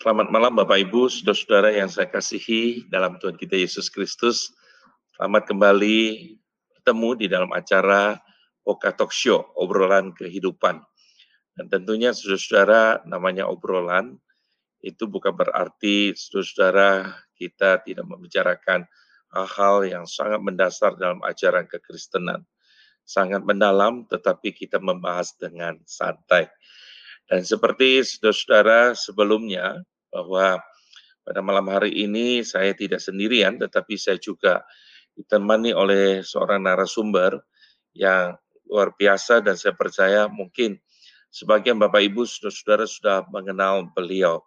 Selamat malam Bapak Ibu, saudara-saudara yang saya kasihi dalam Tuhan kita Yesus Kristus. Selamat kembali bertemu di dalam acara Poka Talk Show, obrolan kehidupan. Dan tentunya saudara-saudara namanya obrolan, itu bukan berarti saudara-saudara kita tidak membicarakan hal-hal yang sangat mendasar dalam ajaran kekristenan. Sangat mendalam, tetapi kita membahas dengan santai. Dan seperti saudara-saudara sebelumnya, bahwa pada malam hari ini saya tidak sendirian, tetapi saya juga ditemani oleh seorang narasumber yang luar biasa dan saya percaya mungkin sebagian Bapak Ibu saudara-saudara sudah mengenal beliau.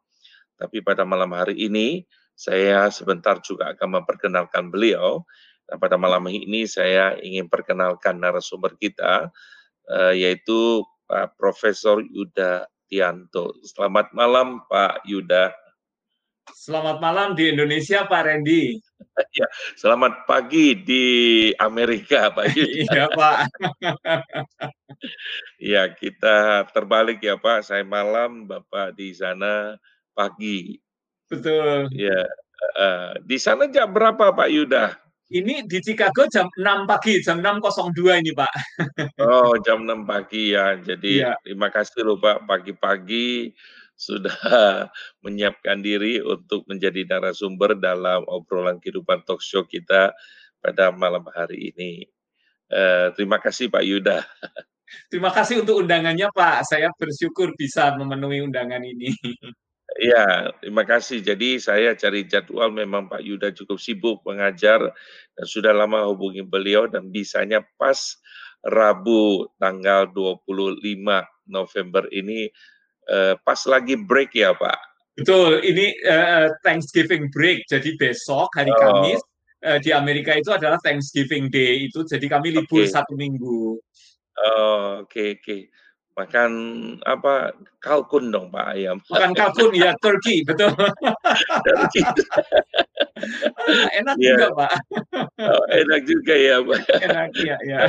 Tapi pada malam hari ini saya sebentar juga akan memperkenalkan beliau. Dan pada malam ini saya ingin perkenalkan narasumber kita, uh, yaitu Pak Profesor Yuda Tianto. Selamat malam Pak Yuda. Selamat malam di Indonesia Pak Randy. Ya, selamat pagi di Amerika Pak Yuda. Iya Pak. ya, kita terbalik ya Pak. Saya malam, Bapak di sana pagi. Betul. Ya, uh, di sana jam berapa Pak Yuda? Ini di Chicago jam 6 pagi, jam 6.02 ini Pak. Oh, jam 6 pagi ya. Jadi ya. terima kasih loh Pak, pagi-pagi sudah menyiapkan diri untuk menjadi narasumber dalam obrolan kehidupan talk show kita pada malam hari ini. Uh, terima kasih Pak Yuda. Terima kasih untuk undangannya Pak. Saya bersyukur bisa memenuhi undangan ini. Ya, terima kasih. Jadi saya cari jadwal memang Pak Yuda cukup sibuk mengajar dan sudah lama hubungi beliau dan bisanya pas Rabu tanggal 25 November ini uh, pas lagi break ya Pak. Betul, ini uh, Thanksgiving break. Jadi besok hari oh. Kamis uh, di Amerika itu adalah Thanksgiving Day itu jadi kami libur okay. satu minggu. Oh, oke okay, oke. Okay makan apa kalkun dong Pak Ayam. Makan kalkun ya turkey betul. turkey. enak ya. juga Pak. Oh, enak juga ya Pak. Enak ya ya.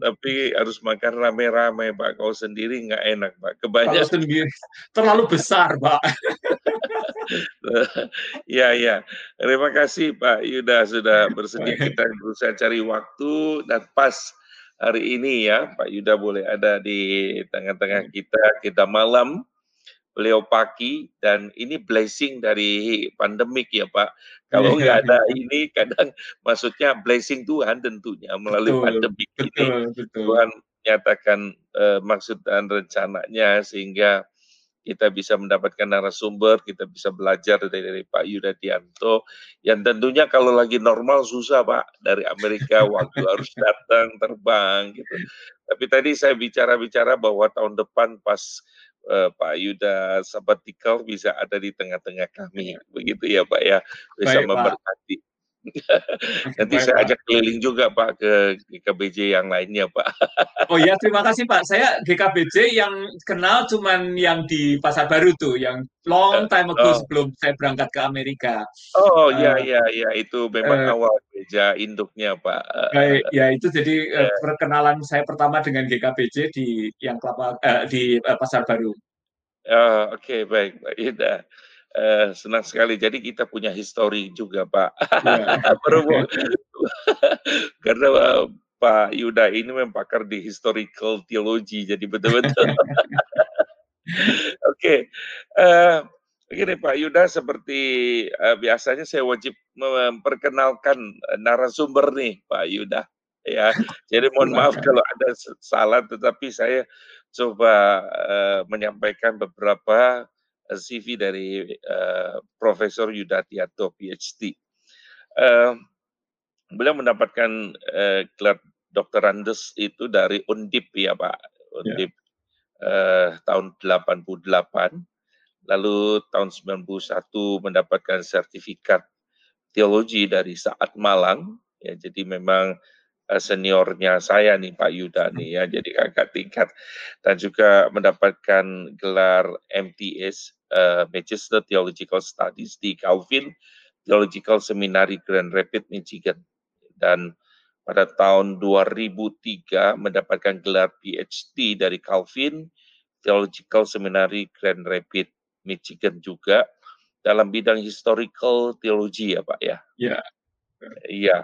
Tapi harus makan rame-rame Pak. Kalau sendiri nggak enak Pak. Kebanyakan. Kalau sendiri terlalu besar Pak. ya ya. Terima kasih Pak Yuda sudah bersedia kita berusaha cari waktu dan pas hari ini ya Pak Yuda boleh ada di tengah-tengah hmm. kita kita malam beliau pagi dan ini blessing dari pandemik ya Pak. Kalau iya. nggak ada ini kadang maksudnya blessing Tuhan tentunya melalui betul, pandemik betul, ini betul. Tuhan menyatakan uh, maksud dan rencananya sehingga kita bisa mendapatkan narasumber, kita bisa belajar dari, dari Pak Yuda Tianto, yang tentunya kalau lagi normal susah Pak, dari Amerika waktu harus datang, terbang gitu. Tapi tadi saya bicara-bicara bahwa tahun depan pas uh, Pak Yuda sabbatical bisa ada di tengah-tengah kami, begitu ya Pak ya, bisa Baik, memberkati. Pak. Nanti Baik, saya ajak keliling juga Pak ke GKBJ yang lainnya Pak. Oh ya terima kasih Pak. Saya GKBJ yang kenal cuman yang di Pasar Baru tuh, yang long time ago oh. sebelum saya berangkat ke Amerika. Oh iya uh, iya iya itu memang uh, awal gereja induknya Pak. Uh, ya itu jadi uh, perkenalan saya pertama dengan GKBJ di yang kelapa uh, di uh, Pasar Baru. Oh, Oke okay, baik Pak Ida. Uh, senang sekali. Jadi kita punya histori juga, Pak. Ya. Karena uh, Pak Yuda ini memang pakar di historical theology, jadi betul-betul. Oke, okay. uh, begini Pak Yuda, seperti uh, biasanya saya wajib memperkenalkan narasumber nih, Pak Yuda. Ya, jadi mohon maaf kalau ada salah, tetapi saya coba uh, menyampaikan beberapa CV dari uh, Profesor Yudatiato PhD. Uh, beliau mendapatkan uh, gelar doktorandes itu dari Undip ya Pak, Undip yeah. uh, tahun 88. Lalu tahun 91 mendapatkan sertifikat teologi dari Saat Malang. Ya, jadi memang seniornya saya nih Pak Yuda nih ya, jadi kakak tingkat dan juga mendapatkan gelar MTS uh, Manchester Theological Studies di Calvin Theological Seminary Grand Rapids, Michigan. Dan pada tahun 2003 mendapatkan gelar PhD dari Calvin Theological Seminary Grand Rapids, Michigan juga. dalam bidang historical theology ya Pak ya? Iya. Iya.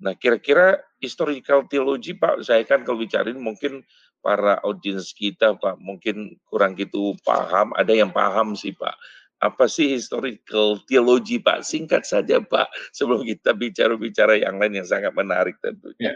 Nah kira-kira historical theology Pak, saya kan kalau bicarain mungkin para audiens kita Pak mungkin kurang gitu paham, ada yang paham sih Pak. Apa sih historical theology Pak? Singkat saja Pak, sebelum kita bicara-bicara yang lain yang sangat menarik tentunya. Ya.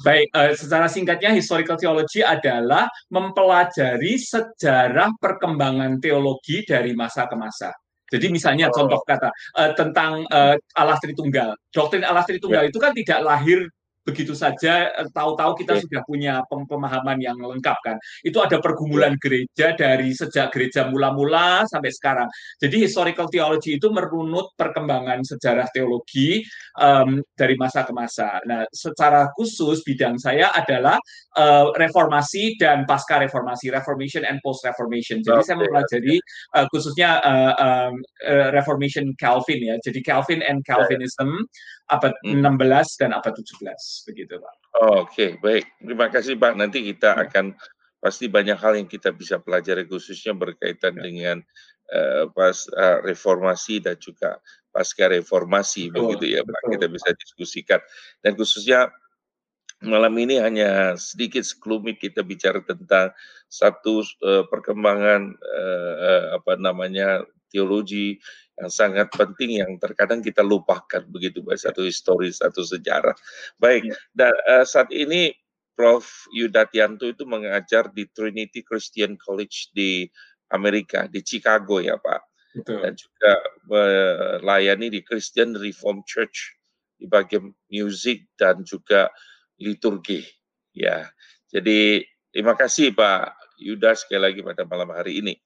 Baik, uh, secara singkatnya historical theology adalah mempelajari sejarah perkembangan teologi dari masa ke masa. Jadi misalnya oh. contoh kata uh, tentang uh, Allah Tritunggal. Doktrin Allah Tritunggal yeah. itu kan tidak lahir begitu saja eh, tahu-tahu kita okay. sudah punya pemahaman yang lengkap kan. Itu ada pergumulan gereja dari sejak gereja mula-mula sampai sekarang. Jadi historical theology itu merunut perkembangan sejarah teologi um, dari masa ke masa. Nah, secara khusus bidang saya adalah uh, reformasi dan pasca reformasi, reformation and post reformation. Jadi okay. saya mempelajari uh, khususnya uh, um, uh, reformation Calvin ya. Jadi Calvin and Calvinism abad hmm. 16 dan abad 17 begitu Pak. Oh, Oke, okay. baik. Terima kasih Pak. Nanti kita hmm. akan pasti banyak hal yang kita bisa pelajari khususnya berkaitan ya. dengan uh, pas uh, reformasi dan juga pasca reformasi betul, begitu ya betul, Pak. Kita bisa diskusikan dan khususnya malam ini hanya sedikit sekelumit kita bicara tentang satu uh, perkembangan uh, uh, apa namanya teologi yang sangat penting yang terkadang kita lupakan begitu baik satu historis satu sejarah. Baik, ya. dan uh, saat ini Prof Yudatianto itu mengajar di Trinity Christian College di Amerika di Chicago ya Pak. Betul. Dan juga melayani di Christian Reform Church di bagian musik dan juga liturgi. Ya, jadi terima kasih Pak Yuda sekali lagi pada malam hari ini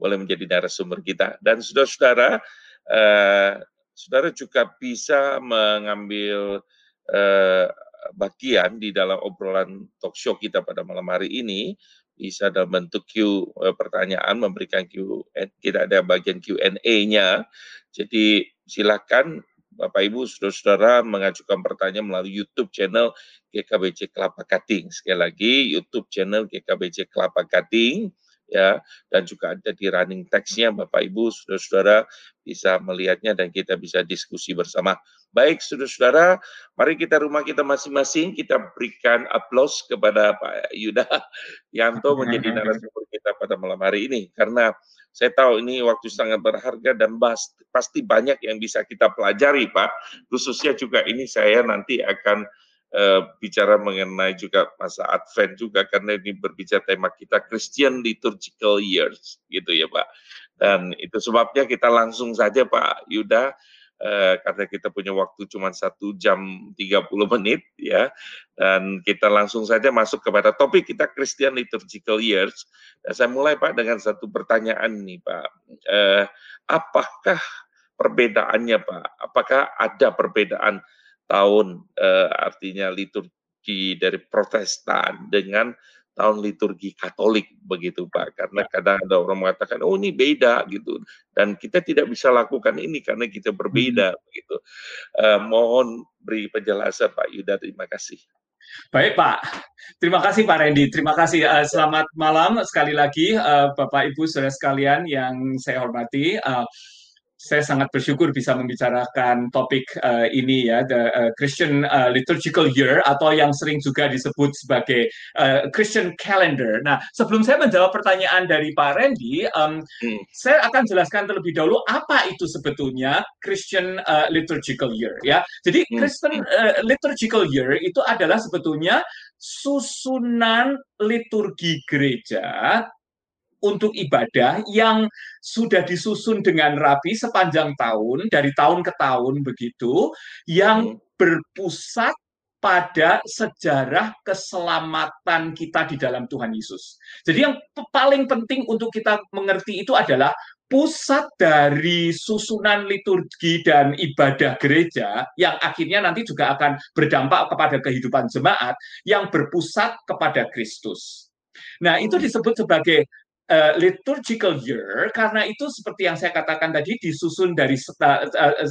boleh menjadi narasumber kita. Dan saudara-saudara, eh, saudara juga bisa mengambil eh, bagian di dalam obrolan talk show kita pada malam hari ini bisa dalam bentuk Q eh, pertanyaan memberikan Q kita ada bagian Q&A-nya. Jadi silakan Bapak Ibu saudara-saudara mengajukan pertanyaan melalui YouTube channel GKBC Kelapa Kating. Sekali lagi YouTube channel GKBC Kelapa Kating ya dan juga ada di running text-nya Bapak Ibu saudara-saudara bisa melihatnya dan kita bisa diskusi bersama. Baik saudara-saudara, mari kita rumah kita masing-masing kita berikan aplaus kepada Pak Yuda Yanto menjadi narasumber kita pada malam hari ini karena saya tahu ini waktu sangat berharga dan pasti banyak yang bisa kita pelajari Pak. Khususnya juga ini saya nanti akan uh, bicara mengenai juga masa Advent juga karena ini berbicara tema kita Christian Liturgical Years gitu ya Pak. Dan itu sebabnya kita langsung saja Pak Yuda uh, karena kita punya waktu cuma satu jam 30 menit ya dan kita langsung saja masuk kepada topik kita Christian Liturgical Years. Dan saya mulai Pak dengan satu pertanyaan nih Pak. Uh, apakah perbedaannya Pak? Apakah ada perbedaan tahun uh, artinya liturgi dari Protestan dengan tahun liturgi Katolik begitu Pak karena kadang ada orang mengatakan oh ini beda gitu dan kita tidak bisa lakukan ini karena kita berbeda hmm. begitu uh, mohon beri penjelasan Pak Yuda terima kasih Baik Pak, terima kasih Pak Randy, terima kasih. Uh, selamat malam sekali lagi uh, Bapak Ibu saudara sekalian yang saya hormati. Uh, saya sangat bersyukur bisa membicarakan topik uh, ini ya, the uh, Christian uh, Liturgical Year atau yang sering juga disebut sebagai uh, Christian Calendar. Nah, sebelum saya menjawab pertanyaan dari Pak Randy, um, hmm. saya akan jelaskan terlebih dahulu apa itu sebetulnya Christian uh, Liturgical Year ya. Jadi hmm. Christian uh, Liturgical Year itu adalah sebetulnya susunan liturgi gereja untuk ibadah yang sudah disusun dengan rapi sepanjang tahun dari tahun ke tahun begitu yang hmm. berpusat pada sejarah keselamatan kita di dalam Tuhan Yesus. Jadi yang paling penting untuk kita mengerti itu adalah pusat dari susunan liturgi dan ibadah gereja yang akhirnya nanti juga akan berdampak kepada kehidupan jemaat yang berpusat kepada Kristus. Nah, itu disebut sebagai uh, liturgical year karena itu seperti yang saya katakan tadi disusun dari uh, uh,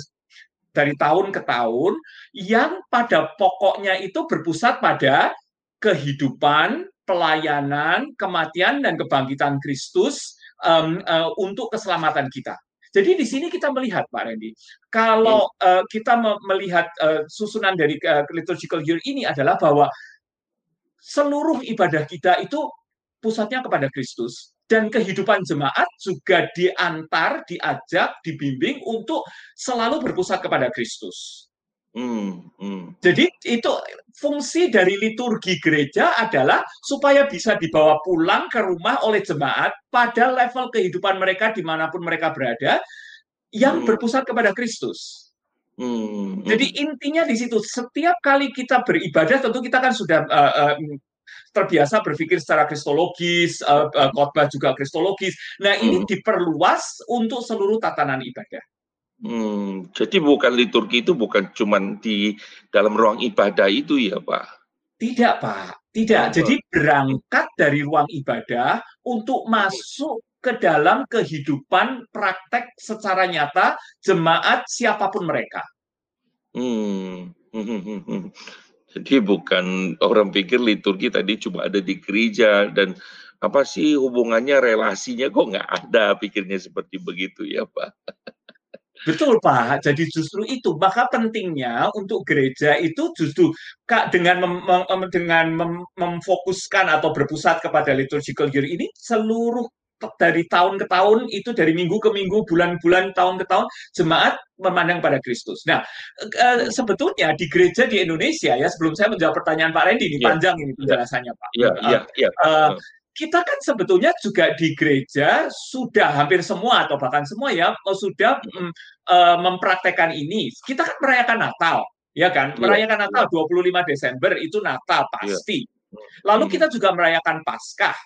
dari tahun ke tahun yang pada pokoknya itu berpusat pada kehidupan, pelayanan, kematian dan kebangkitan Kristus um, uh, untuk keselamatan kita. Jadi di sini kita melihat Pak Randy, kalau uh, kita melihat uh, susunan dari uh, liturgical year ini adalah bahwa seluruh ibadah kita itu pusatnya kepada Kristus dan kehidupan jemaat juga diantar, diajak, dibimbing untuk selalu berpusat kepada Kristus. Hmm, hmm. Jadi itu fungsi dari liturgi gereja adalah supaya bisa dibawa pulang ke rumah oleh jemaat pada level kehidupan mereka di mana pun mereka berada yang hmm. berpusat kepada Kristus. Hmm, hmm. Jadi intinya di situ setiap kali kita beribadah tentu kita kan sudah uh, uh, terbiasa berpikir secara kristologis, uh, uh, khotbah juga kristologis. Nah ini hmm. diperluas untuk seluruh tatanan ibadah. Hmm, jadi bukan liturgi itu bukan cuma di dalam ruang ibadah itu ya, Pak? Tidak, Pak. Tidak. Oh. Jadi berangkat dari ruang ibadah untuk masuk ke dalam kehidupan praktek secara nyata jemaat siapa pun mereka. Hmm. Jadi bukan orang pikir liturgi tadi cuma ada di gereja dan apa sih hubungannya relasinya? Kok nggak ada pikirnya seperti begitu ya Pak. Betul Pak, jadi justru itu. Maka pentingnya untuk gereja itu justru kak dengan mem, dengan mem, memfokuskan atau berpusat kepada liturgical year ini seluruh dari tahun ke tahun itu dari minggu ke minggu, bulan-bulan, tahun ke tahun jemaat memandang pada Kristus. Nah, e, sebetulnya di gereja di Indonesia ya sebelum saya menjawab pertanyaan Pak Randy ini yeah. panjang ini penjelasannya Pak. Iya, iya, iya. Uh, kita kan sebetulnya juga di gereja sudah hampir semua atau bahkan semua ya sudah mm, uh, mempraktekkan ini. Kita kan merayakan Natal, ya kan? Iya. Merayakan Natal 25 Desember itu Natal pasti. Lalu kita juga merayakan Paskah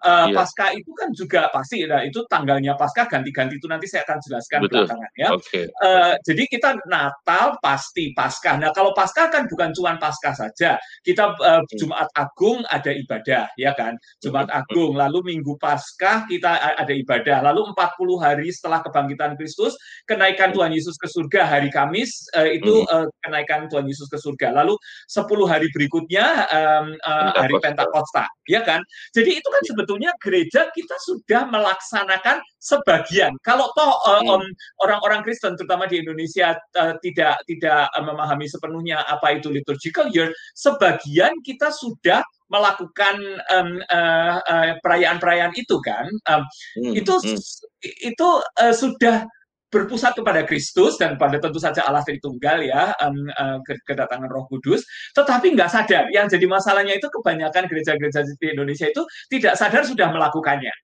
Uh, iya. Pasca itu kan juga pasti, nah itu tanggalnya pasca ganti-ganti itu nanti saya akan jelaskan Betul. belakangan ya. Okay. Uh, jadi kita Natal pasti pasca. Nah kalau pasca kan bukan cuma pasca saja, kita uh, Jumat Agung ada ibadah ya kan, Jumat Agung. Lalu Minggu Pasca kita ada ibadah. Lalu 40 hari setelah kebangkitan Kristus, kenaikan Tuhan Yesus ke surga hari Kamis uh, itu uh, kenaikan Tuhan Yesus ke surga. Lalu 10 hari berikutnya um, uh, hari Pentakosta, ya kan. Jadi itu kan iya. sebetulnya sebetulnya gereja kita sudah melaksanakan sebagian. Kalau toh uh, hmm. orang-orang Kristen terutama di Indonesia uh, tidak tidak uh, memahami sepenuhnya apa itu liturgical year, sebagian kita sudah melakukan um, uh, uh, perayaan-perayaan itu kan. Um, hmm. Itu hmm. itu uh, sudah berpusat kepada Kristus dan pada tentu saja Allah Tritunggal ya um, uh, kedatangan Roh Kudus, tetapi nggak sadar. Yang jadi masalahnya itu kebanyakan gereja-gereja di Indonesia itu tidak sadar sudah melakukannya.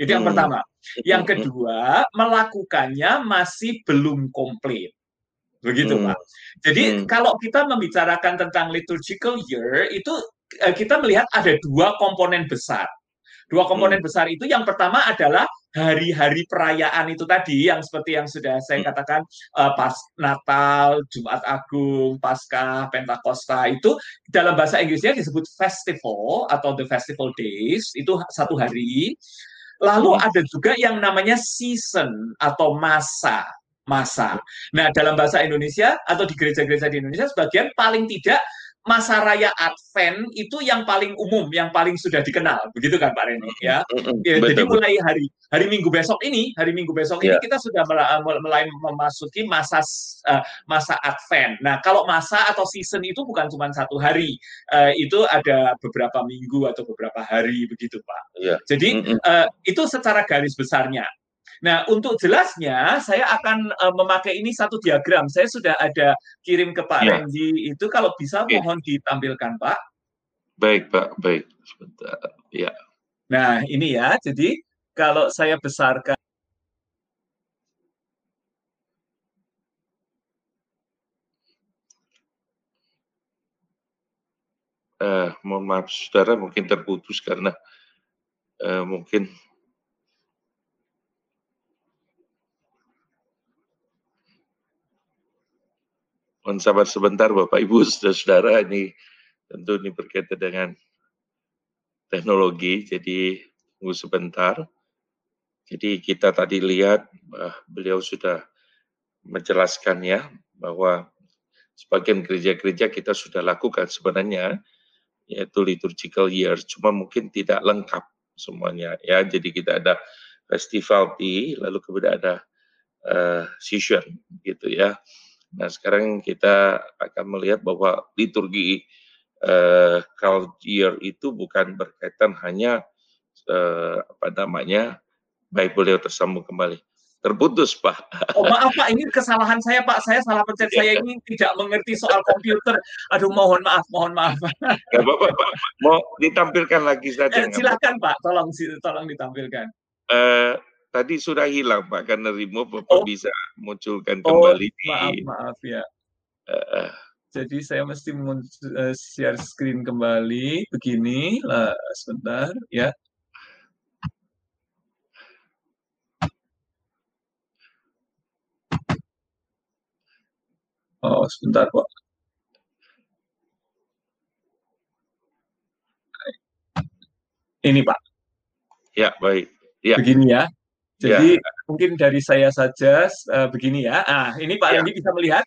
Itu yang hmm. pertama. Yang hmm. kedua, melakukannya masih belum komplit. Begitu, hmm. Pak. Jadi hmm. kalau kita membicarakan tentang liturgical year itu uh, kita melihat ada dua komponen besar. Dua komponen hmm. besar itu yang pertama adalah hari-hari perayaan itu tadi yang seperti yang sudah saya hmm. katakan uh, pas Natal, Jumat Agung, Paskah, Pentakosta itu dalam bahasa Inggrisnya disebut festival atau the festival days itu satu hari. Lalu hmm. ada juga yang namanya season atau masa masa. Nah, dalam bahasa Indonesia atau di gereja-gereja di Indonesia sebagian paling tidak masa raya Advent itu yang paling umum, yang paling sudah dikenal, begitu kan Pak Reni ya. ya jadi mulai hari hari Minggu besok ini, hari Minggu besok yeah. ini ya. kita sudah mulai memasuki masa uh, masa Advent. Nah, kalau masa atau season itu bukan cuma satu hari, uh, itu ada beberapa minggu atau beberapa hari begitu Pak. Yeah. Jadi uh, itu secara garis besarnya. Nah, untuk jelasnya saya akan uh, memakai ini satu diagram. Saya sudah ada kirim ke Pak ya. Renji itu kalau bisa ya. mohon ditampilkan, Pak. Baik, Pak. Baik. Sebentar. Ya. Nah, ini ya. Jadi kalau saya besarkan Uh, mohon maaf, saudara mungkin terputus karena uh, mungkin sabar sebentar Bapak Ibu Saudara-saudara ini tentu ini berkaitan dengan teknologi jadi tunggu sebentar. Jadi kita tadi lihat uh, beliau sudah menjelaskan ya bahwa sebagian gereja-gereja kita sudah lakukan sebenarnya yaitu liturgical years cuma mungkin tidak lengkap semuanya ya jadi kita ada festival di lalu kemudian ada uh, season gitu ya. Nah sekarang kita akan melihat bahwa liturgi uh, culture itu bukan berkaitan hanya uh, apa namanya baik beliau tersambung kembali terputus Pak. Oh maaf Pak, ini kesalahan saya Pak, saya salah pencet, saya ini tidak mengerti soal komputer. Aduh mohon maaf, mohon maaf. Gak apa-apa Pak, mau ditampilkan lagi saja. Eh, silakan Pak, tolong tolong ditampilkan. Uh, tadi sudah hilang Pak, karena remove Bapak oh. bisa munculkan oh, kembali. Oh, maaf, maaf ya. Uh, jadi saya mesti uh, share screen kembali begini lah sebentar ya Oh, sebentar, Pak. Ini, Pak. Ya, baik. Ya. Begini ya. Jadi ya. mungkin dari saya saja uh, begini ya. Ah, ini Pak ya. Randy bisa melihat?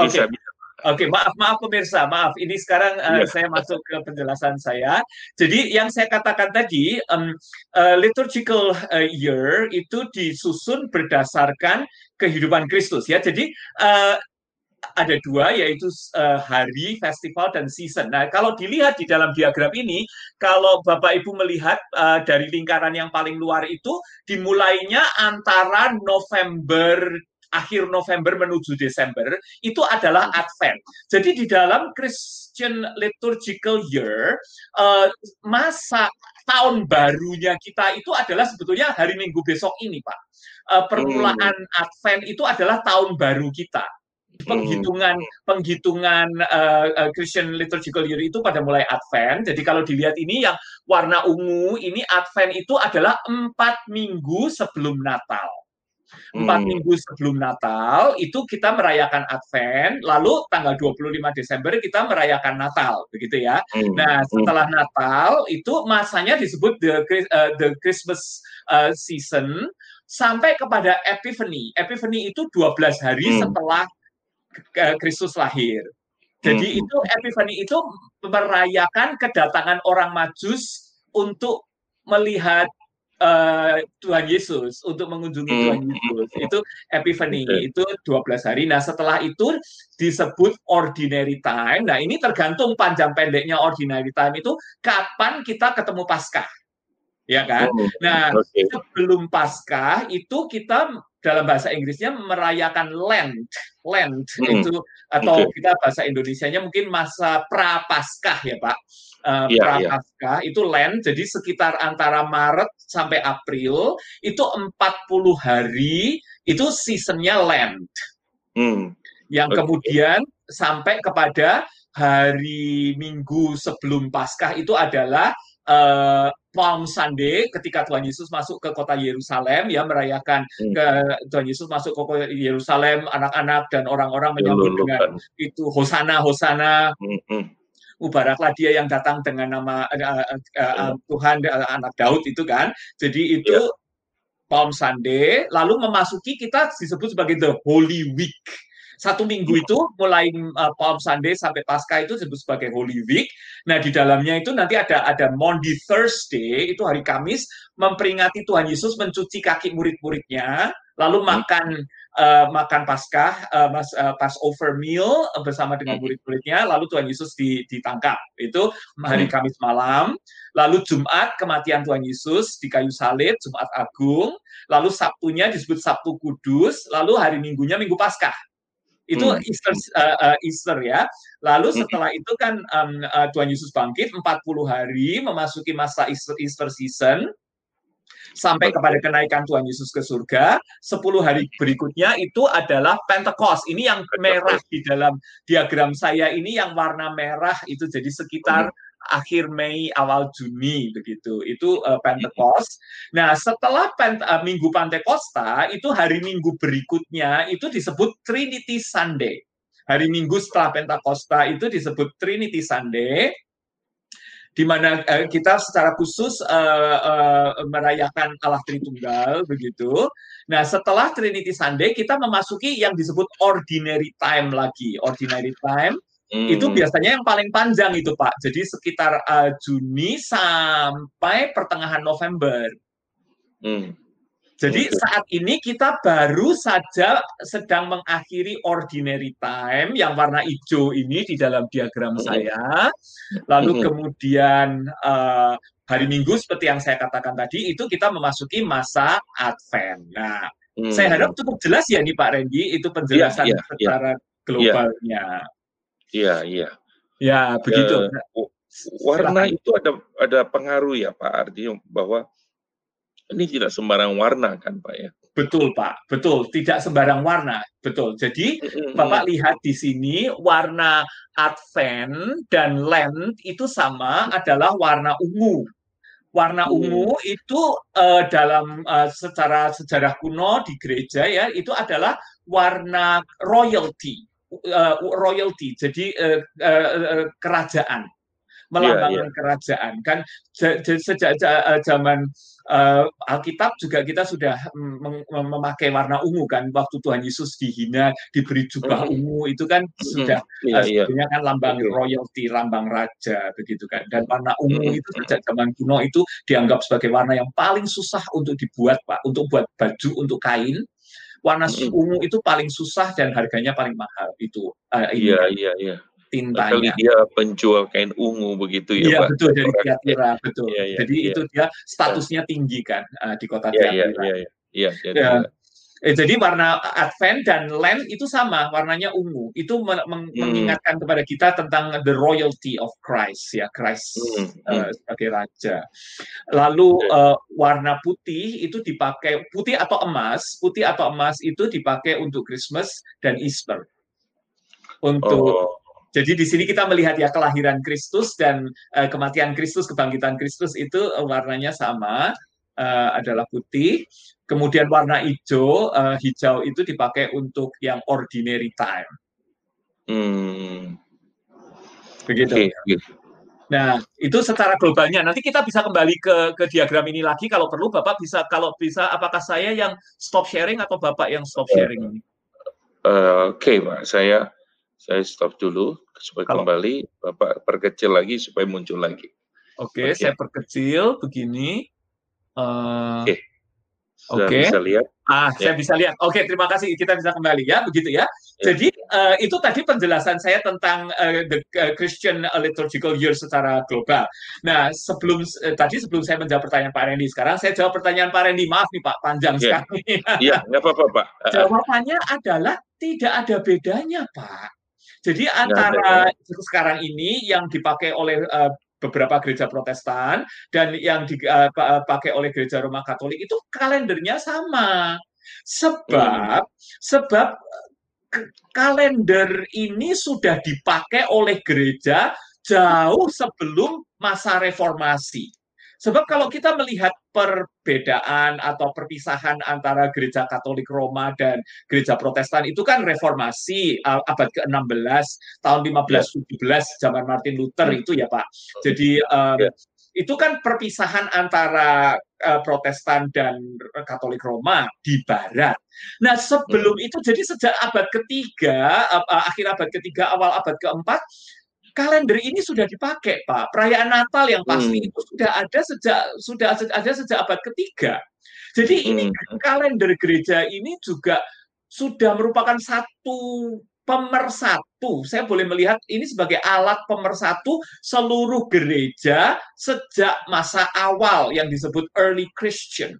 Oke. Okay. Bisa, Oke, okay, maaf maaf pemirsa, maaf. Ini sekarang uh, yeah. saya masuk ke penjelasan saya. Jadi yang saya katakan tadi, um, uh, liturgical uh, year itu disusun berdasarkan kehidupan Kristus ya. Jadi uh, ada dua yaitu uh, hari, festival dan season. Nah, kalau dilihat di dalam diagram ini, kalau Bapak Ibu melihat uh, dari lingkaran yang paling luar itu dimulainya antara November akhir November menuju Desember itu adalah Advent. Jadi di dalam Christian liturgical year uh, masa tahun barunya kita itu adalah sebetulnya hari Minggu besok ini, Pak. Uh, permulaan hmm. Advent itu adalah tahun baru kita penghitungan penghitungan uh, Christian liturgical year itu pada mulai Advent. Jadi kalau dilihat ini yang warna ungu ini Advent itu adalah empat minggu sebelum Natal. Empat hmm. minggu sebelum Natal itu kita merayakan Advent, lalu tanggal 25 Desember kita merayakan Natal, begitu ya. Hmm. Nah, setelah Natal itu masanya disebut the uh, the Christmas uh, season sampai kepada Epiphany. Epiphany itu 12 hari hmm. setelah Kristus lahir. Jadi hmm. itu Epiphany itu merayakan kedatangan orang Majus untuk melihat uh, Tuhan Yesus, untuk mengunjungi hmm. Tuhan Yesus. Itu Epiphany, okay. itu 12 hari. Nah, setelah itu disebut ordinary time. Nah, ini tergantung panjang pendeknya ordinary time itu kapan kita ketemu Paskah. Ya kan? Oh, nah, okay. sebelum Paskah itu kita dalam bahasa Inggrisnya merayakan Lent, Lent hmm. itu atau okay. kita bahasa Indonesianya mungkin masa prapaskah ya Pak. Uh, yeah, prapaskah yeah. itu Lent, jadi sekitar antara Maret sampai April itu 40 hari itu seasonnya Lent. Hmm. Yang okay. kemudian sampai kepada hari Minggu sebelum Paskah itu adalah uh, Palm Sunday ketika Tuhan Yesus masuk ke kota Yerusalem ya merayakan hmm. ke Tuhan Yesus masuk ke kota Yerusalem anak-anak dan orang-orang menyambut dengan itu hosana hosana hmm. hmm. Mubaraklah dia yang datang dengan nama uh, uh, uh, Tuhan uh, anak Daud itu kan jadi itu yeah. Palm Sunday lalu memasuki kita disebut sebagai the Holy Week satu minggu iya. itu mulai uh, Palm Sunday sampai Pasca itu disebut sebagai Holy Week. Nah, di dalamnya itu nanti ada ada Monday Thursday, itu hari Kamis memperingati Tuhan Yesus mencuci kaki murid-muridnya, lalu hmm. makan uh, makan Paskah, uh, mas, uh, Passover meal bersama dengan hmm. murid-muridnya, lalu Tuhan Yesus ditangkap. Itu hari hmm. Kamis malam. Lalu Jumat kematian Tuhan Yesus di kayu salib, Jumat Agung. Lalu Sabtunya disebut Sabtu Kudus, lalu hari Minggunya Minggu Paskah itu hmm. Easter uh, uh, Easter ya. Lalu hmm. setelah itu kan um, uh, Tuhan Yesus bangkit 40 hari memasuki masa Easter, Easter season sampai kepada kenaikan Tuhan Yesus ke surga. 10 hari berikutnya itu adalah Pentecost. Ini yang merah di dalam diagram saya ini yang warna merah itu jadi sekitar hmm akhir Mei awal Juni begitu itu uh, Pentecost. Nah setelah Pent uh, Minggu Pentecosta itu hari Minggu berikutnya itu disebut Trinity Sunday. Hari Minggu setelah Pentakosta itu disebut Trinity Sunday di mana uh, kita secara khusus uh, uh, merayakan Allah Tritunggal begitu. Nah, setelah Trinity Sunday kita memasuki yang disebut ordinary time lagi. Ordinary time Hmm. Itu biasanya yang paling panjang itu Pak. Jadi sekitar uh, Juni sampai pertengahan November. Hmm. Jadi okay. saat ini kita baru saja sedang mengakhiri ordinary time yang warna hijau ini di dalam diagram saya. Lalu kemudian uh, hari Minggu seperti yang saya katakan tadi itu kita memasuki masa Advent. Nah, hmm. saya harap cukup jelas ya nih Pak Randy itu penjelasan yeah, yeah, secara yeah. globalnya. Iya, iya. Ya, begitu. Uh, warna Silahkan. itu ada ada pengaruh ya Pak artinya bahwa ini tidak sembarang warna kan Pak ya? Betul Pak, betul. Tidak sembarang warna, betul. Jadi Bapak lihat di sini warna Advent dan Lent itu sama adalah warna ungu. Warna ungu itu uh, dalam uh, secara sejarah kuno di gereja ya itu adalah warna royalty, uh, royalty. Jadi uh, uh, kerajaan melambangkan yeah, yeah. kerajaan kan sejak zaman uh, Alkitab juga kita sudah mem memakai warna ungu kan waktu Tuhan Yesus dihina diberi jubah mm. ungu itu kan mm. sudah yeah, uh, sebenarnya kan lambang okay. royalty lambang raja begitu kan dan warna ungu mm. itu sejak zaman kuno itu dianggap sebagai warna yang paling susah untuk dibuat Pak untuk buat baju untuk kain warna ungu itu paling susah dan harganya paling mahal itu uh, iya iya iya tintanya. Kali dia penjual kain ungu begitu ya, Iya Pak? betul dari Tiatira betul. Ya, ya, Jadi ya. itu dia statusnya tinggi kan uh, di kota ya, Tiatira. Iya iya iya. Ya, Eh, jadi warna Advent dan Lent itu sama, warnanya ungu. Itu men men hmm. mengingatkan kepada kita tentang the royalty of Christ, ya Christ hmm. uh, sebagai raja. Lalu uh, warna putih itu dipakai putih atau emas, putih atau emas itu dipakai untuk Christmas dan Easter. Untuk oh. Jadi di sini kita melihat ya kelahiran Kristus dan uh, kematian Kristus, kebangkitan Kristus itu uh, warnanya sama, uh, adalah putih. Kemudian warna hijau, uh, hijau itu dipakai untuk yang ordinary time. Hmm. Begitu. Okay. Nah, itu secara globalnya. Nanti kita bisa kembali ke ke diagram ini lagi kalau perlu Bapak bisa kalau bisa apakah saya yang stop sharing atau Bapak yang stop sharing ini? Uh, Oke, okay, Pak. Saya saya stop dulu supaya Kalau, kembali Bapak perkecil lagi supaya muncul lagi. Oke, okay, saya perkecil begini. Uh, Oke. Okay. Oke. Okay. Bisa lihat. Ah, ya. saya bisa lihat. Oke, okay, terima kasih. Kita bisa kembali ya, begitu ya. ya. Jadi uh, itu tadi penjelasan saya tentang uh, the Christian liturgical year secara global. Nah, sebelum uh, tadi sebelum saya menjawab pertanyaan Pak Randy, sekarang saya jawab pertanyaan Pak Randy. Maaf nih Pak, panjang yeah. sekali. Iya, nggak apa-apa Pak. Jawabannya adalah tidak ada bedanya Pak. Jadi antara sekarang ini yang dipakai oleh uh, beberapa gereja Protestan dan yang dipakai uh, oleh gereja Roma Katolik itu kalendernya sama. Sebab hmm. sebab kalender ini sudah dipakai oleh gereja jauh sebelum masa reformasi. Sebab kalau kita melihat perbedaan atau perpisahan antara gereja Katolik Roma dan gereja Protestan itu kan reformasi abad ke-16 tahun 1517 zaman Martin Luther hmm. itu ya Pak. Jadi um, itu kan perpisahan antara uh, Protestan dan Katolik Roma di Barat. Nah sebelum hmm. itu jadi sejak abad ketiga, uh, akhir abad ketiga, awal abad keempat, kalender ini sudah dipakai, Pak. Perayaan Natal yang pasti hmm. itu sudah ada sejak sudah ada sejak abad ketiga. Jadi ini hmm. kalender gereja ini juga sudah merupakan satu pemersatu. Saya boleh melihat ini sebagai alat pemersatu seluruh gereja sejak masa awal yang disebut early Christian.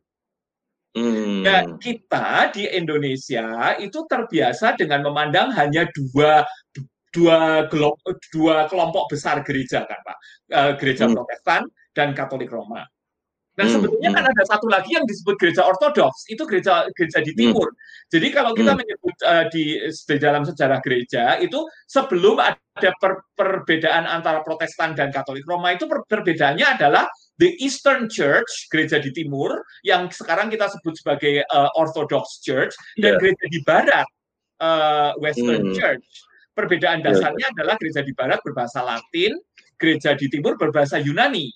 Hmm. Dan kita di Indonesia itu terbiasa dengan memandang hanya dua dua dua kelompok besar gereja kan Pak, uh, gereja hmm. Protestan dan Katolik Roma. Nah hmm, sebetulnya kan hmm. ada satu lagi yang disebut gereja Ortodoks, itu gereja gereja di hmm. timur. Hmm. Jadi kalau kita hmm. menyebut uh, di, di dalam sejarah gereja itu sebelum ada per, perbedaan antara Protestan dan Katolik Roma itu per, perbedaannya adalah the Eastern Church, gereja di timur yang sekarang kita sebut sebagai uh, Orthodox Church dan yeah. gereja di barat uh, Western hmm. Church Perbedaan iya, dasarnya ya. adalah gereja di barat berbahasa Latin, gereja di timur berbahasa Yunani.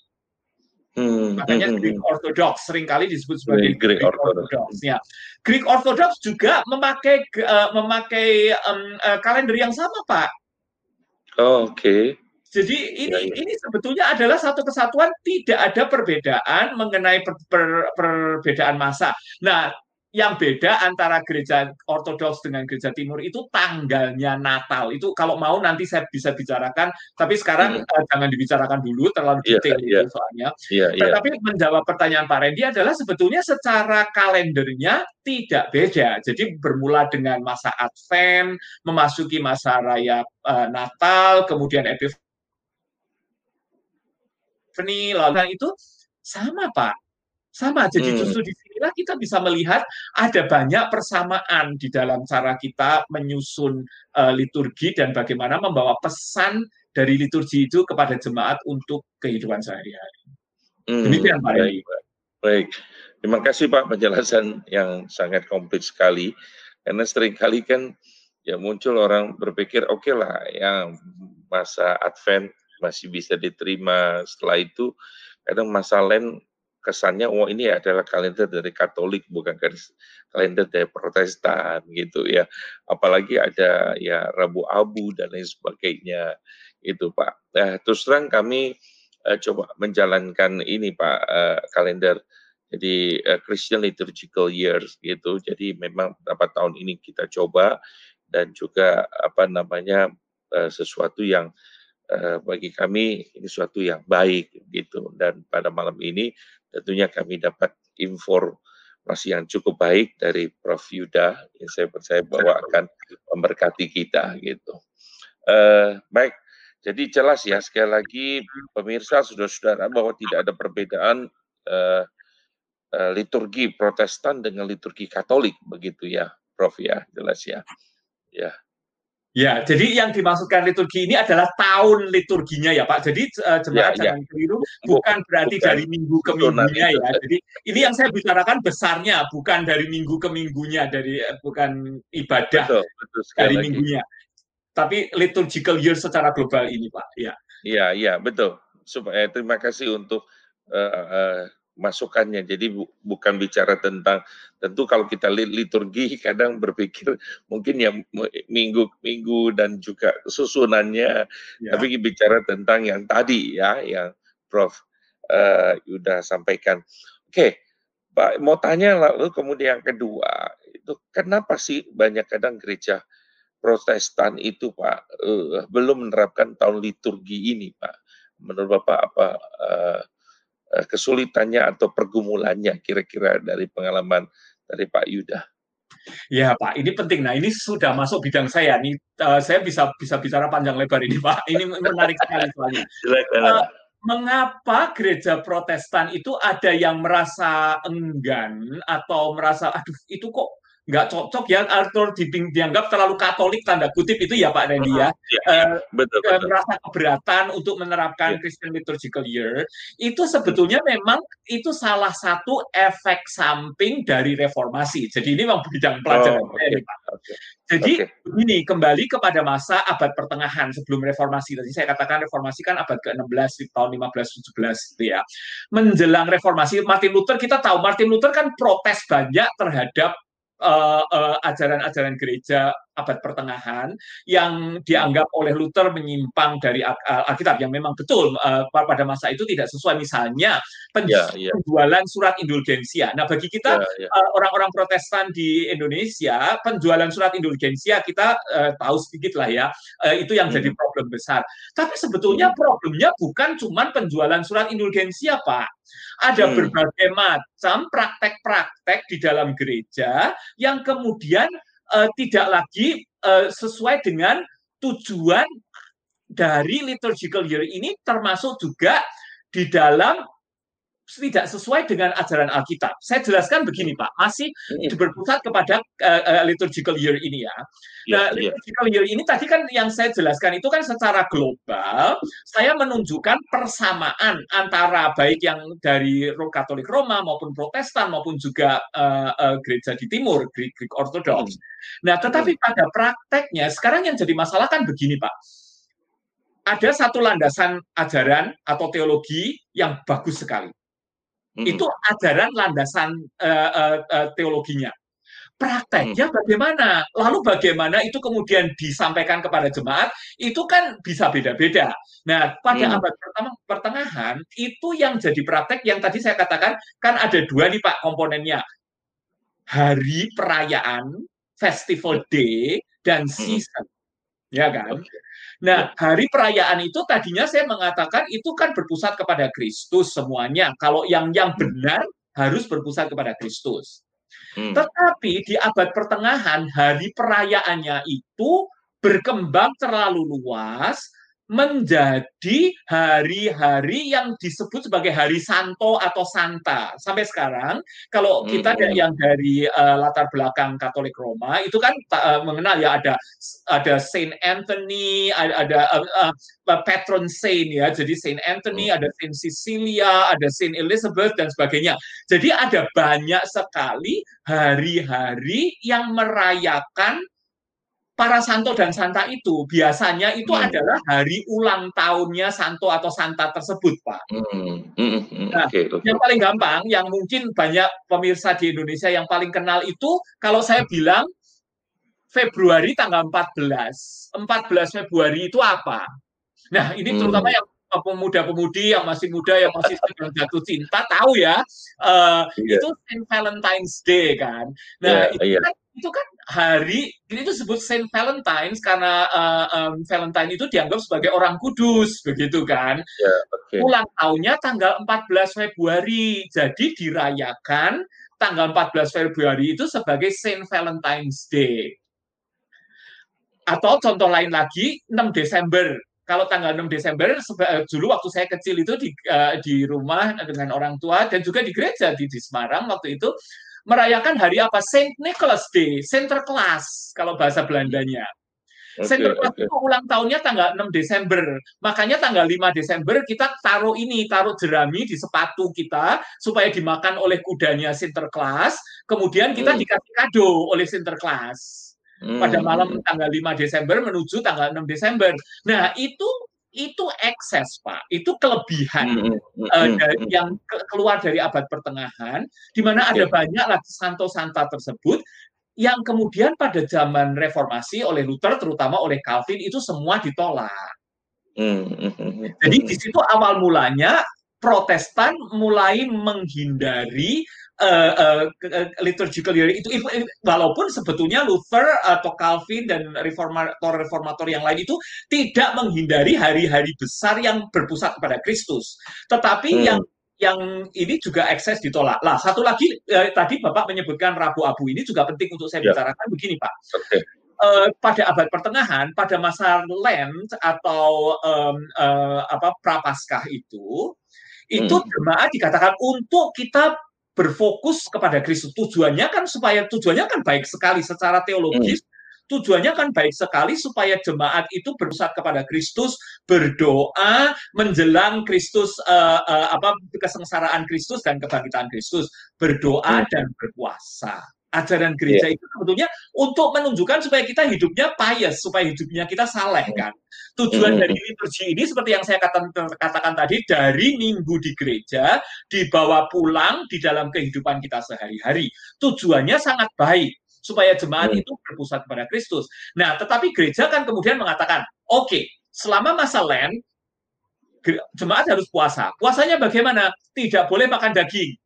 Hmm, Makanya hmm, hmm Greek hmm. Orthodox sering kali disebut sebagai Greek, Greek Orthodox. Orthodox. Ya. Greek Orthodox juga memakai uh, memakai um, uh, kalender yang sama, Pak. Oh, Oke. Okay. Jadi ini ya, ya. ini sebetulnya adalah satu kesatuan tidak ada perbedaan mengenai per, per, perbedaan masa. Nah, yang beda antara gereja ortodoks dengan gereja timur itu tanggalnya Natal. Itu kalau mau nanti saya bisa bicarakan, tapi sekarang hmm. uh, jangan dibicarakan dulu terlalu iya, detail yeah, itu soalnya. Yeah, yeah. Tetapi menjawab pertanyaan Pak Randy adalah sebetulnya secara kalendernya tidak beda. Jadi bermula dengan masa Advent, memasuki masa raya uh, Natal, kemudian Epiphany, lalu itu sama Pak sama. Jadi hmm. justru di sinilah kita bisa melihat ada banyak persamaan di dalam cara kita menyusun uh, liturgi dan bagaimana membawa pesan dari liturgi itu kepada jemaat untuk kehidupan sehari-hari. Hmm. Demikian Pak Baik. Baik. Terima kasih Pak penjelasan yang sangat komplit sekali. Karena sering kali kan ya muncul orang berpikir oke okay lah yang masa Advent masih bisa diterima setelah itu kadang masa Lent kesannya oh ini adalah kalender dari Katolik bukan kalender dari Protestan gitu ya. Apalagi ada ya Rabu Abu dan lain sebagainya itu Pak. Nah, terus terang kami uh, coba menjalankan ini Pak uh, kalender. Jadi uh, Christian Liturgical Years gitu. Jadi memang beberapa tahun ini kita coba dan juga apa namanya uh, sesuatu yang bagi kami ini sesuatu yang baik gitu dan pada malam ini tentunya kami dapat informasi yang cukup baik dari Prof Yuda yang saya percaya bahwa akan memberkati kita gitu. Uh, baik, jadi jelas ya sekali lagi pemirsa saudara-saudara bahwa tidak ada perbedaan uh, uh, liturgi Protestan dengan liturgi Katolik begitu ya, Prof ya, jelas ya. Ya. Ya, jadi yang dimaksudkan liturgi ini adalah tahun liturginya ya Pak. Jadi uh, jemaat ya, jangan ya. keliru, bukan berarti bukan. dari minggu ke minggunya ya. Jadi ini yang saya bicarakan besarnya, bukan dari minggu ke minggunya, dari uh, bukan ibadah betul, betul dari lagi. minggunya. Tapi liturgical year secara global ini Pak. Ya. Iya, iya, betul. Supaya terima kasih untuk uh, uh, masukannya. Jadi bu, bukan bicara tentang tentu kalau kita liturgi kadang berpikir mungkin ya minggu minggu dan juga susunannya, ya. tapi bicara tentang yang tadi ya yang Prof uh, Yuda sampaikan. Oke, Pak mau tanya lalu kemudian yang kedua itu kenapa sih banyak kadang gereja Protestan itu Pak uh, belum menerapkan tahun liturgi ini Pak? Menurut Bapak apa uh, kesulitannya atau pergumulannya kira-kira dari pengalaman dari Pak Yuda? Ya Pak, ini penting. Nah ini sudah masuk bidang saya. Nih uh, saya bisa bisa bicara panjang lebar ini Pak. Ini menarik sekali soalnya. Uh, mengapa gereja Protestan itu ada yang merasa enggan atau merasa aduh itu kok nggak cocok ya atau dianggap terlalu Katolik tanda kutip itu ya Pak Randy ya, ya, ya betul, betul. merasa keberatan untuk menerapkan ya. Christian Liturgical Year itu sebetulnya memang itu salah satu efek samping dari reformasi. Jadi ini memang bidang pelajaran oh, okay. Pak. Okay. Jadi okay. ini kembali kepada masa abad pertengahan sebelum reformasi. Tadi saya katakan reformasi kan abad ke-16 di tahun 1517 gitu ya. Menjelang reformasi Martin Luther kita tahu Martin Luther kan protes banyak terhadap uh, uh, ajaran-ajaran gereja abad pertengahan yang dianggap oleh Luther menyimpang dari Alkitab yang memang betul uh, pada masa itu tidak sesuai misalnya penjualan yeah, yeah. surat indulgensia. Nah bagi kita yeah, yeah. Uh, orang-orang Protestan di Indonesia penjualan surat indulgensia kita uh, tahu sedikit lah ya uh, itu yang hmm. jadi problem besar. Tapi sebetulnya hmm. problemnya bukan cuma penjualan surat indulgensia Pak ada hmm. berbagai macam praktek-praktek di dalam gereja yang kemudian uh, tidak lagi uh, sesuai dengan tujuan dari liturgical year ini termasuk juga di dalam tidak sesuai dengan ajaran Alkitab. Saya jelaskan begini Pak, masih berpusat kepada uh, liturgical year ini ya. Iya, nah, yeah, liturgical year ini tadi kan yang saya jelaskan itu kan secara global, saya menunjukkan persamaan antara baik yang dari Katolik Roma maupun Protestan maupun juga uh, uh, gereja di Timur, Greek, Greek Orthodox. Hmm. Nah, tetapi hmm. pada prakteknya sekarang yang jadi masalah kan begini Pak ada satu landasan ajaran atau teologi yang bagus sekali. Hmm. Itu ajaran landasan uh, uh, uh, teologinya. Prakteknya bagaimana? Lalu bagaimana itu kemudian disampaikan kepada jemaat? Itu kan bisa beda-beda. Nah, pada Hmm. abad pertama pertengahan itu yang jadi praktek yang tadi saya katakan kan ada dua nih Pak komponennya. Hari perayaan, festival day dan Hmm. season. Ya kan? Oke. Nah, hari perayaan itu tadinya saya mengatakan itu kan berpusat kepada Kristus semuanya. Kalau yang yang Hmm. benar harus berpusat kepada Kristus. Hmm. Tetapi di abad pertengahan hari perayaannya itu berkembang terlalu luas menjadi hari-hari yang disebut sebagai hari santo atau santa. Sampai sekarang kalau kita Hmm. yang dari uh, latar belakang Katolik Roma itu kan uh, mengenal ya ada ada Saint Anthony, ada, ada uh, uh, patron saint ya. Jadi Saint Anthony, Hmm. ada Saint Cecilia, ada Saint Elizabeth dan sebagainya. Jadi ada banyak sekali hari-hari yang merayakan para santo dan santa itu biasanya itu Hmm. adalah hari ulang tahunnya santo atau santa tersebut, Pak. Hmm. Hmm. Hmm. Nah, oke. yang paling gampang, yang mungkin banyak pemirsa di Indonesia yang paling kenal itu kalau saya bilang Februari tanggal 14. 14 Februari itu apa? Nah, ini terutama Hmm. yang pemuda-pemudi yang masih muda yang masih sedang jatuh cinta tahu ya uh, Iya. itu Saint Valentine's Day kan. Nah Iya, itu iya. kan itu kan hari ini itu disebut Saint Valentine's karena uh, um, Valentine itu dianggap sebagai orang kudus begitu kan. Ya, oke. Ulang tahunnya tanggal 14 Februari. Jadi dirayakan tanggal 14 Februari itu sebagai Saint Valentine's Day. Atau contoh lain lagi 6 Desember kalau tanggal 6 Desember sebe- dulu waktu saya kecil itu di uh, di rumah dengan orang tua dan juga di gereja di, di Semarang waktu itu merayakan hari apa Saint Nicholas Day, Sinterklaas kalau bahasa Belandanya. Oke, Sinterklaas oke. itu ulang tahunnya tanggal 6 Desember. Makanya tanggal 5 Desember kita taruh ini, taruh jerami di sepatu kita supaya dimakan oleh kudanya Sinterklaas. Kemudian kita Hmm. dikasih kado oleh Sinterklaas pada Hmm. malam tanggal 5 Desember menuju tanggal 6 Desember. Nah, itu itu ekses, Pak. Itu kelebihan Hmm. Hmm. Hmm. dari- Hmm. yang ke- keluar dari abad pertengahan di mana ada Oke. banyak lagi santo-santa tersebut yang kemudian pada zaman reformasi oleh Luther terutama oleh Calvin itu semua ditolak. Hmm. Hmm. Jadi di situ awal mulanya Protestan mulai menghindari uh, uh, liturgical year itu walaupun sebetulnya Luther atau Calvin dan reformator-reformator yang lain itu tidak menghindari hari-hari besar yang berpusat kepada Kristus. Tetapi Hmm. yang yang ini juga ekses ditolak. Lah, satu lagi eh, tadi Bapak menyebutkan Rabu Abu ini juga penting untuk saya Ya. bicarakan begini, Pak Oke. eh, pada abad pertengahan, pada masa Lent atau em, eh, apa prapaskah itu, itu Hmm. jemaat dikatakan untuk kita berfokus kepada Kristus. Tujuannya kan supaya tujuannya kan baik sekali secara teologis. Tujuannya kan baik sekali supaya jemaat itu berpusat kepada Kristus, berdoa menjelang Kristus eh, eh, apa kesengsaraan Kristus dan kebangkitan Kristus, berdoa Hmm. dan berpuasa. Ajaran gereja itu sebetulnya untuk menunjukkan supaya kita hidupnya pious, supaya hidupnya kita saleh kan. Tujuan Hmm. dari liturgi ini seperti yang saya katakan, katakan tadi dari minggu di gereja dibawa pulang di dalam kehidupan kita sehari-hari. Tujuannya sangat baik supaya jemaat Hmm. itu berpusat pada Kristus. Nah, tetapi gereja kan kemudian mengatakan, oke, selama masa Lent jemaat harus puasa. Puasanya bagaimana? Tidak boleh makan daging.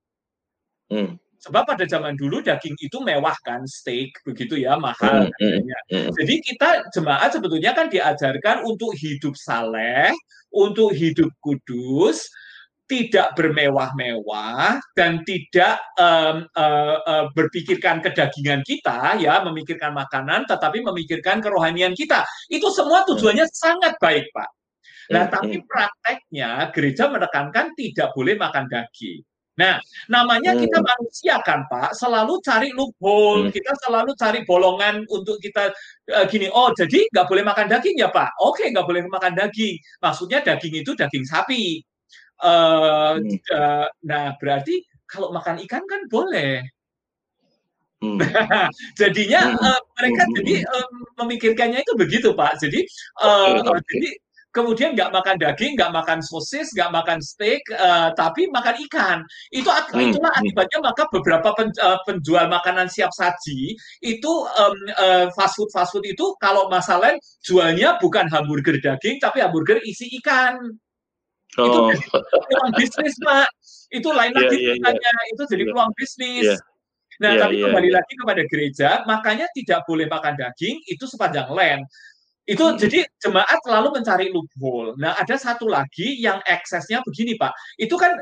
Hmm. Sebab pada zaman dulu daging itu mewah kan, steak begitu ya, mahal Hmm. Hmm. harganya. Hmm. Jadi kita jemaat sebetulnya kan diajarkan untuk hidup saleh, untuk hidup kudus, tidak bermewah-mewah dan tidak em, eh, eh, berpikirkan kedagingan kita ya, memikirkan makanan, tetapi memikirkan kerohanian kita. Itu semua tujuannya sangat baik, Pak. Nah, Hmm. tapi prakteknya gereja menekankan tidak boleh makan daging. Nah, namanya kita Hmm. manusia kan, Pak, selalu cari loophole, Hmm. kita selalu cari bolongan untuk kita eh, gini. Oh, jadi nggak boleh makan daging ya, Pak? Oke, nggak boleh makan daging. Maksudnya daging itu daging sapi. Eh, Hmm. eh, nah, berarti kalau makan ikan kan boleh. Hmm. Jadinya Hmm. eh, mereka Hmm. jadi eh, memikirkannya itu begitu, Pak. Jadi eh, Oke, oke. jadi kemudian nggak makan daging, nggak makan sosis, nggak makan steak, uh, tapi makan ikan. Itu hmm. itulah akibatnya maka beberapa pen, uh, penjual makanan siap saji itu um, uh, fast food fast food itu kalau masalah jualnya bukan hamburger daging tapi hamburger isi ikan. Oh. Itu peluang bisnis pak. Itu lain yeah, lagi yeah, yeah. itu jadi yeah. peluang bisnis. Yeah. Nah, yeah, tapi yeah, kembali yeah. lagi kepada gereja, makanya tidak boleh makan daging itu sepanjang land. Itu hmm. jadi jemaat selalu mencari loophole. Nah, ada satu lagi yang eksesnya begini, Pak. Itu kan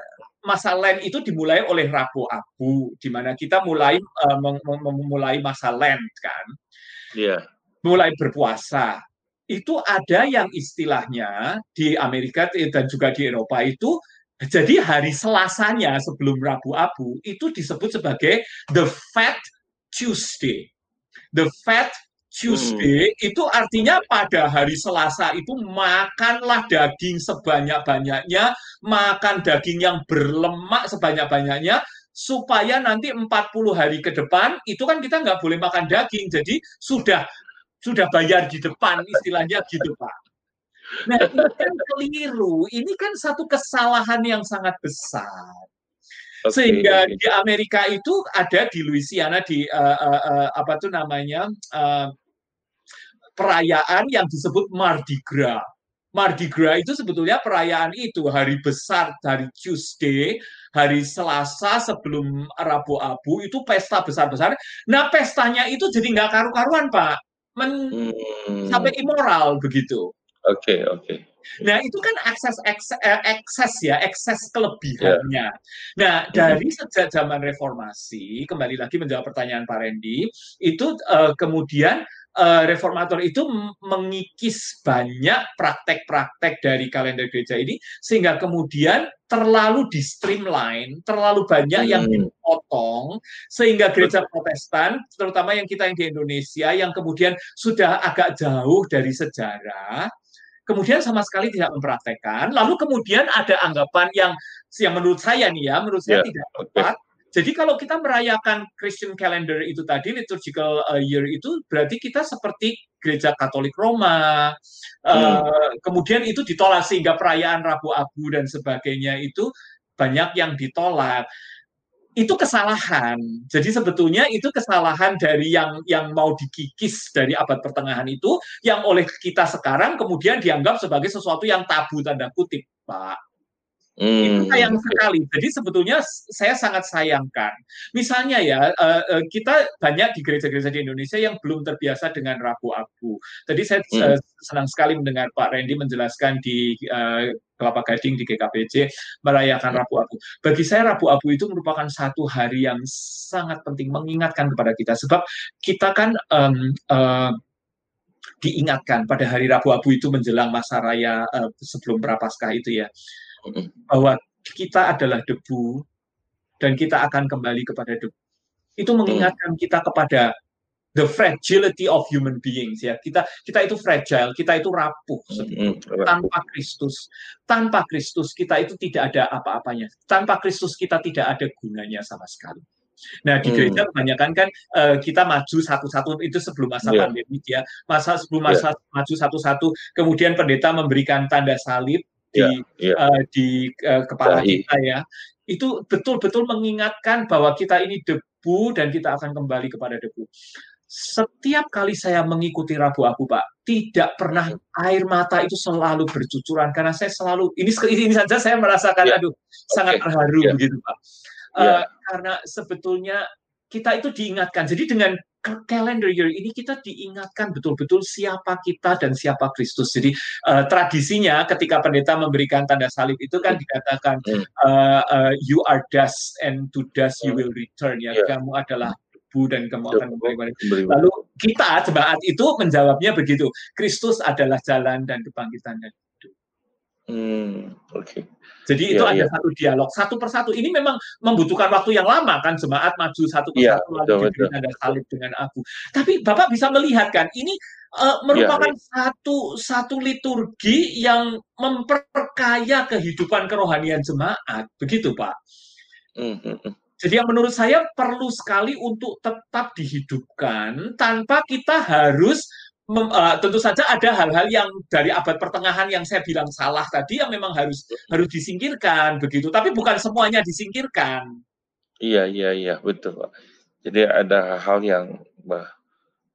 masa Lent itu dimulai oleh Rabu Abu, di mana kita mulai uh, memulai masa Lent kan. Iya. Yeah. Mulai berpuasa. Itu ada yang istilahnya di Amerika dan juga di Eropa itu jadi hari Selasanya sebelum Rabu Abu itu disebut sebagai the Fat Tuesday. The Fat Tuesday hmm. itu artinya pada hari Selasa itu makanlah daging sebanyak-banyaknya, makan daging yang berlemak sebanyak-banyaknya, supaya nanti 40 hari ke depan itu kan kita nggak boleh makan daging, jadi sudah sudah bayar di depan istilahnya gitu Pak. Nah ini kan keliru, ini kan satu kesalahan yang sangat besar. Okay. Sehingga di Amerika itu ada di Louisiana di uh, uh, uh, apa tuh namanya uh, perayaan yang disebut Mardi Gras. Mardi Gras itu sebetulnya perayaan itu hari besar dari Tuesday, hari Selasa sebelum Rabu Abu itu pesta besar-besar. Nah pestanya itu jadi nggak karu-karuan pak, Men, hmm. sampai immoral begitu. Oke okay, oke. Okay. Nah itu kan akses ekses, ekses ya, ekses kelebihannya. Yeah. Nah hmm. dari sejak zaman reformasi, kembali lagi menjawab pertanyaan Pak Randy, itu uh, kemudian uh, reformator itu mengikis banyak praktek-praktek dari kalender gereja ini sehingga kemudian terlalu di streamline, terlalu banyak yang hmm. dipotong sehingga gereja Protestan, terutama yang kita yang di Indonesia yang kemudian sudah agak jauh dari sejarah, kemudian sama sekali tidak mempraktekkan. Lalu kemudian ada anggapan yang yang menurut saya nih ya, menurut saya yeah. tidak tepat. Okay jadi kalau kita merayakan Christian calendar itu tadi liturgical uh, year itu berarti kita seperti gereja Katolik Roma. Uh, hmm. Kemudian itu ditolak sehingga perayaan Rabu Abu dan sebagainya itu banyak yang ditolak. Itu kesalahan. Jadi sebetulnya itu kesalahan dari yang yang mau dikikis dari abad pertengahan itu yang oleh kita sekarang kemudian dianggap sebagai sesuatu yang tabu tanda kutip, Pak. Hmm. Itu sayang sekali. Jadi sebetulnya saya sangat sayangkan. Misalnya ya, eh, eh, kita banyak di gereja-gereja di Indonesia yang belum terbiasa dengan Rabu Abu. Tadi saya hmm. senang sekali mendengar Pak Randy menjelaskan di Kelapa Gading di GKPJ merayakan. Rabu Abu. Bagi saya Rabu Abu itu merupakan satu hari yang sangat penting mengingatkan kepada kita. Sebab kita kan um, uh, diingatkan pada hari Rabu Abu itu menjelang masa raya uh, sebelum Prapaskah itu ya bahwa kita adalah debu dan kita akan kembali kepada debu. Itu mengingatkan kita kepada the fragility of human beings ya. Kita kita itu fragile, kita itu rapuh tanpa Kristus. Tanpa Kristus kita itu tidak ada apa-apanya. Tanpa Kristus kita tidak ada gunanya sama sekali. Nah di gereja kebanyakan kan uh, kita maju satu-satu itu sebelum masa yeah. pandemi ya, masa sebelum masa yeah. maju satu-satu, kemudian pendeta memberikan tanda salib, di yeah, yeah. Uh, di uh, kepala yeah, kita ya itu betul-betul mengingatkan bahwa kita ini debu dan kita akan kembali kepada debu. Setiap kali saya mengikuti Rabu Abu, Pak, tidak pernah air mata itu selalu bercucuran karena saya selalu ini ini saja saya merasakan yeah. aduh okay. sangat terharu yeah. begitu, Pak. Uh, yeah. Karena sebetulnya kita itu diingatkan. Jadi dengan calendar year ini kita diingatkan betul-betul siapa kita dan siapa Kristus. Jadi uh, tradisinya ketika pendeta memberikan tanda salib itu kan dikatakan uh, uh, you are dust and to dust you will return ya. Yeah. Kamu adalah debu dan kamu akan kembali. Lalu kita jemaat itu menjawabnya begitu. Kristus adalah jalan dan kebangkitan dan. Hmm, oke. Okay. Jadi itu yeah, ada yeah. satu dialog satu persatu. Ini memang membutuhkan waktu yang lama kan jemaat maju satu iya, persatu yeah, lalu betul, ada salib dengan aku. Tapi Bapak bisa melihat kan ini uh, merupakan yeah, yeah. satu satu liturgi yang memperkaya kehidupan kerohanian jemaat. Begitu Pak. Mm -hmm. Jadi yang menurut saya perlu sekali untuk tetap dihidupkan tanpa kita harus mem, uh, tentu saja ada hal-hal yang dari abad pertengahan yang saya bilang salah tadi yang memang harus harus disingkirkan begitu. Tapi bukan semuanya disingkirkan. Iya iya iya betul Pak. Jadi ada hal yang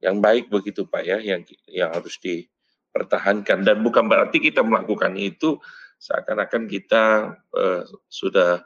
yang baik begitu Pak ya yang yang harus dipertahankan dan bukan berarti kita melakukan itu seakan-akan kita uh, sudah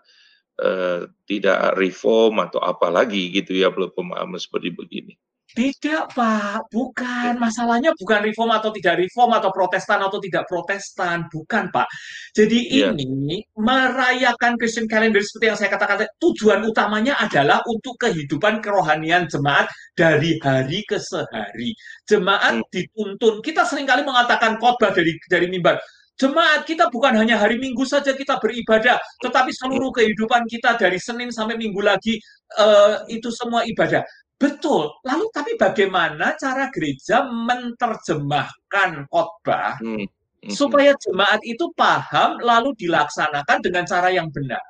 uh, tidak reform atau apa lagi gitu ya belum pemahaman seperti begini. Tidak, Pak. Bukan. Masalahnya bukan reform atau tidak reform atau protestan atau tidak protestan. Bukan, Pak. Jadi yeah. ini merayakan Christian calendar seperti yang saya katakan, tujuan utamanya adalah untuk kehidupan kerohanian jemaat dari hari ke sehari. Jemaat hmm. dituntun. Kita sering kali mengatakan khotbah dari dari mimbar. Jemaat kita bukan hanya hari Minggu saja kita beribadah, tetapi seluruh kehidupan kita dari Senin sampai Minggu lagi uh, itu semua ibadah. Betul. Lalu tapi bagaimana cara gereja menerjemahkan khotbah hmm. Hmm. supaya jemaat itu paham lalu dilaksanakan dengan cara yang benar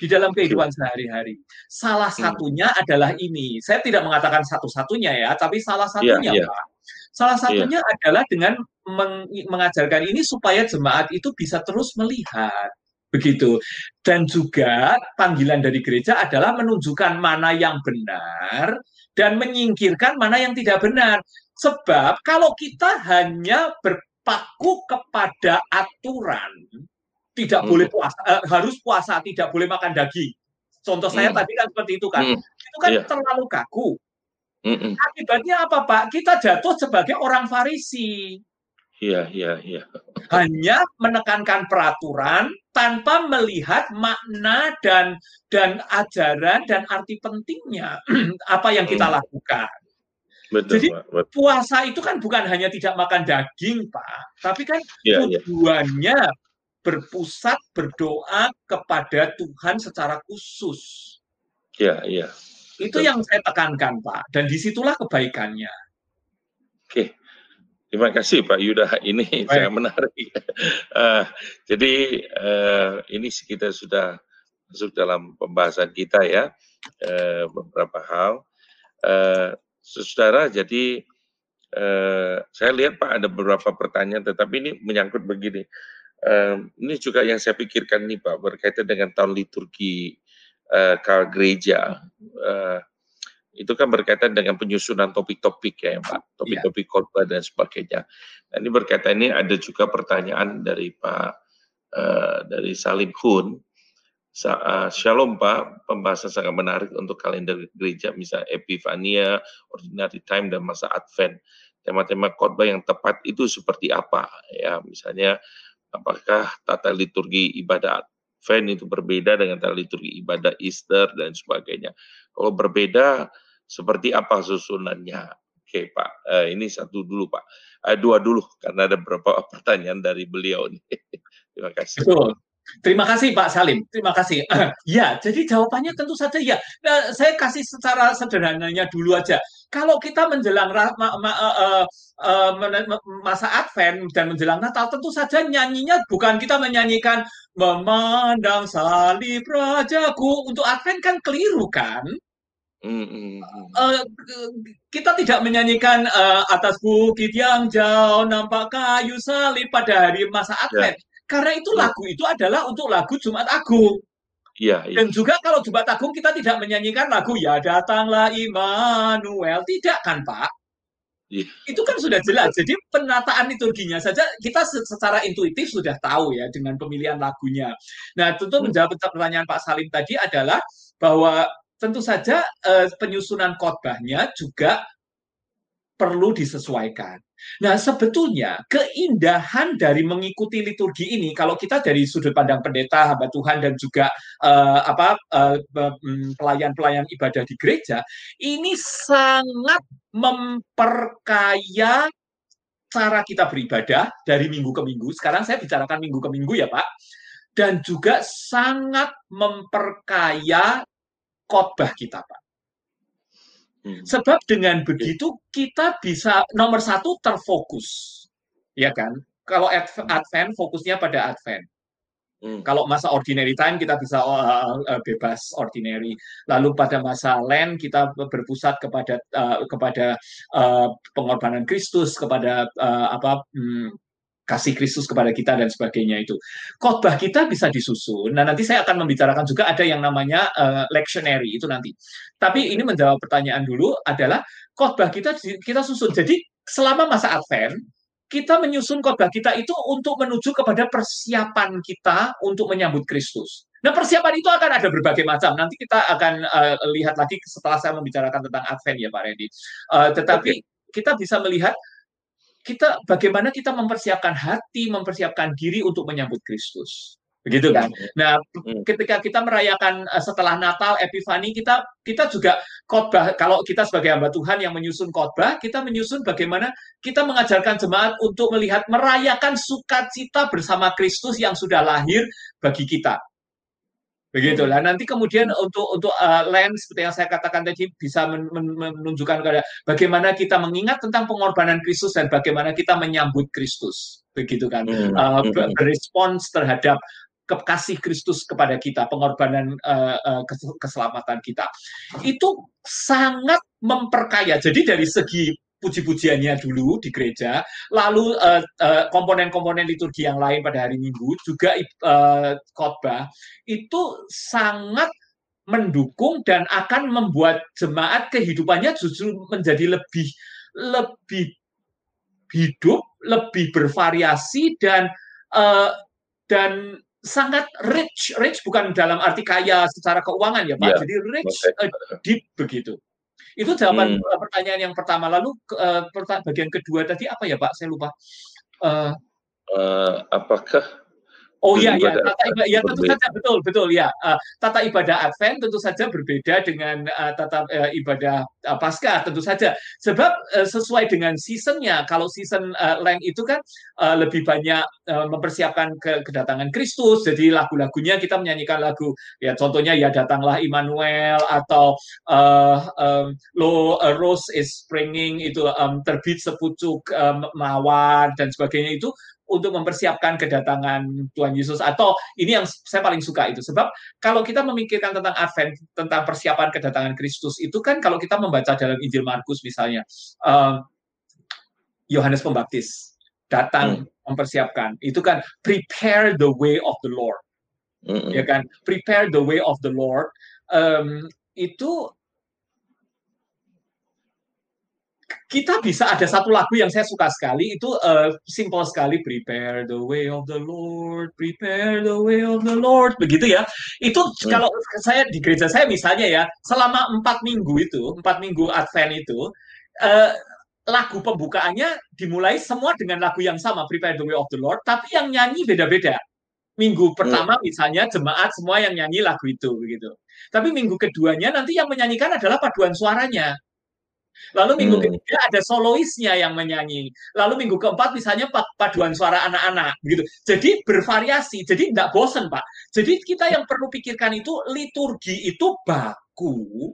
di dalam kehidupan sehari-hari. Salah hmm. satunya hmm. adalah ini. Saya tidak mengatakan satu-satunya ya, tapi salah iya, satunya yeah, yeah. Pak. Salah iya. satunya yeah. adalah dengan meng mengajarkan ini supaya jemaat itu bisa terus melihat begitu. Dan juga panggilan dari gereja adalah menunjukkan mana yang benar dan menyingkirkan mana yang tidak benar. Sebab kalau kita hanya berpaku kepada aturan, tidak hmm. boleh puasa, uh, harus puasa, tidak boleh makan daging. Contoh hmm. saya tadi kan seperti itu kan. Hmm. Itu kan yeah. terlalu kaku. Hmm. Akibatnya apa Pak? Kita jatuh sebagai orang Farisi. Iya, iya, iya. Hanya menekankan peraturan tanpa melihat makna dan dan ajaran dan arti pentingnya apa yang kita hmm. lakukan. Betul, Jadi betul. puasa itu kan bukan hanya tidak makan daging, Pak, tapi kan ya, tujuannya ya. berpusat berdoa kepada Tuhan secara khusus. Iya, iya. Itu yang saya tekankan, Pak, dan di situlah kebaikannya. Oke. Terima kasih Pak Yuda, ini Baik. sangat menarik. uh, jadi uh, ini kita sudah masuk dalam pembahasan kita ya uh, beberapa hal. Uh, saudara, jadi uh, saya lihat Pak ada beberapa pertanyaan, tetapi ini menyangkut begini. Uh, ini juga yang saya pikirkan nih Pak berkaitan dengan tahun liturgi uh, gereja. Uh, itu kan berkaitan dengan penyusunan topik-topik ya Pak, iya. topik-topik khotbah dan sebagainya. Nah, ini berkaitan ini ada juga pertanyaan dari Pak uh, dari Salim Hun. Sa uh, Shalom Pak, pembahasan sangat menarik untuk kalender gereja, misalnya Epifania, Ordinary Time, dan masa Advent. Tema-tema khotbah yang tepat itu seperti apa? Ya, misalnya apakah tata liturgi ibadah Advent itu berbeda dengan liturgi ibadah Easter dan sebagainya. Kalau berbeda, seperti apa susunannya? Oke Pak, uh, ini satu dulu Pak. Uh, dua dulu, karena ada beberapa pertanyaan dari beliau nih. Terima kasih. Betul. Terima kasih Pak Salim. Terima kasih. ya, jadi jawabannya tentu saja ya. Nah, saya kasih secara sederhananya dulu aja. Kalau kita menjelang ma ma uh, uh, masa Advent dan menjelang Natal, tentu saja nyanyinya bukan kita menyanyikan memandang salib rajaku. Untuk Advent kan keliru kan? Uh, kita tidak menyanyikan uh, atas bukit yang jauh nampak kayu salib pada hari masa ya. Advent. Yeah. Karena itu yeah. lagu itu adalah untuk lagu Jumat Agung. Yeah, yeah. Dan juga kalau Jumat Agung kita tidak menyanyikan lagu Ya datanglah Immanuel, tidak kan Pak? Yeah. Itu kan sudah jelas. Jadi penataan liturginya saja kita secara intuitif sudah tahu ya dengan pemilihan lagunya. Nah tentu hmm. menjawab pertanyaan Pak Salim tadi adalah bahwa tentu saja uh, penyusunan khotbahnya juga perlu disesuaikan. Nah, sebetulnya keindahan dari mengikuti liturgi ini, kalau kita dari sudut pandang pendeta, hamba Tuhan, dan juga uh, apa uh, pelayan-pelayan ibadah di gereja, ini sangat memperkaya cara kita beribadah dari minggu ke minggu. Sekarang saya bicarakan minggu ke minggu ya, Pak. Dan juga sangat memperkaya khotbah kita, Pak. Hmm. Sebab dengan begitu kita bisa nomor satu terfokus, ya kan? Kalau Advent fokusnya pada Advent, Hmm. Kalau masa ordinary time kita bisa uh, uh, bebas ordinary. Lalu pada masa Lent kita berpusat kepada uh, kepada uh, pengorbanan Kristus, kepada uh, apa um, kasih Kristus kepada kita dan sebagainya itu. Khotbah kita bisa disusun. Nah, nanti saya akan membicarakan juga ada yang namanya uh, lectionary itu nanti. Tapi ini menjawab pertanyaan dulu adalah khotbah kita kita susun. Jadi selama masa Advent kita menyusun khotbah kita itu untuk menuju kepada persiapan kita untuk menyambut Kristus. Nah, persiapan itu akan ada berbagai macam. Nanti kita akan uh, lihat lagi setelah saya membicarakan tentang Advent ya, Pak Randy. Uh, tetapi okay. kita bisa melihat kita bagaimana kita mempersiapkan hati, mempersiapkan diri untuk menyambut Kristus begitu kan. Hmm. Nah, hmm. ketika kita merayakan uh, setelah Natal Epifani kita kita juga khotbah kalau kita sebagai hamba Tuhan yang menyusun khotbah, kita menyusun bagaimana kita mengajarkan jemaat untuk melihat merayakan sukacita bersama Kristus yang sudah lahir bagi kita. Begitulah. Nanti kemudian untuk untuk uh, land seperti yang saya katakan tadi bisa men, men, menunjukkan kepada bagaimana kita mengingat tentang pengorbanan Kristus dan bagaimana kita menyambut Kristus. Begitu kan. Uh, berespons terhadap kasih Kristus kepada kita, pengorbanan uh, uh, keselamatan kita. Itu sangat memperkaya. Jadi dari segi puji-pujiannya dulu di gereja, lalu komponen-komponen uh, uh, liturgi yang lain pada hari Minggu juga uh, khotbah itu sangat mendukung dan akan membuat jemaat kehidupannya justru menjadi lebih lebih hidup, lebih bervariasi dan uh, dan sangat rich, rich bukan dalam arti kaya secara keuangan ya Pak, yeah. jadi rich uh, deep begitu. Itu jawaban hmm. pertanyaan yang pertama. Lalu uh, bagian kedua tadi apa ya Pak? Saya lupa. Uh, uh, apakah Oh iya, iya, tata ibadah, ya tentu saja betul, betul ya. Uh, tata ibadah Advent tentu saja berbeda dengan uh, tata uh, ibadah uh, Paskah tentu saja. Sebab uh, sesuai dengan seasonnya. Kalau season uh, Lent itu kan uh, lebih banyak uh, mempersiapkan ke kedatangan Kristus. Jadi lagu-lagunya kita menyanyikan lagu ya contohnya ya datanglah Immanuel atau uh, um, Lo uh, Rose is springing itu um, terbit sepucuk um, mawar dan sebagainya itu untuk mempersiapkan kedatangan Tuhan Yesus atau ini yang saya paling suka itu. Sebab kalau kita memikirkan tentang Advent tentang persiapan kedatangan Kristus itu kan kalau kita membaca dalam Injil Markus misalnya Yohanes uh, Pembaptis datang hmm. mempersiapkan. Itu kan prepare the way of the Lord. Hmm. ya kan? Prepare the way of the Lord. Um, itu kita bisa ada satu lagu yang saya suka sekali itu uh, simple sekali prepare the way of the Lord prepare the way of the Lord begitu ya itu hmm. kalau saya di gereja saya misalnya ya selama empat minggu itu empat minggu Advent itu uh, lagu pembukaannya dimulai semua dengan lagu yang sama prepare the way of the Lord tapi yang nyanyi beda-beda minggu pertama hmm. misalnya jemaat semua yang nyanyi lagu itu begitu tapi minggu keduanya nanti yang menyanyikan adalah paduan suaranya Lalu minggu hmm. ketiga ada soloisnya yang menyanyi. Lalu minggu keempat misalnya paduan suara anak-anak gitu. Jadi bervariasi. Jadi tidak bosan Pak. Jadi kita yang perlu pikirkan itu liturgi itu baku,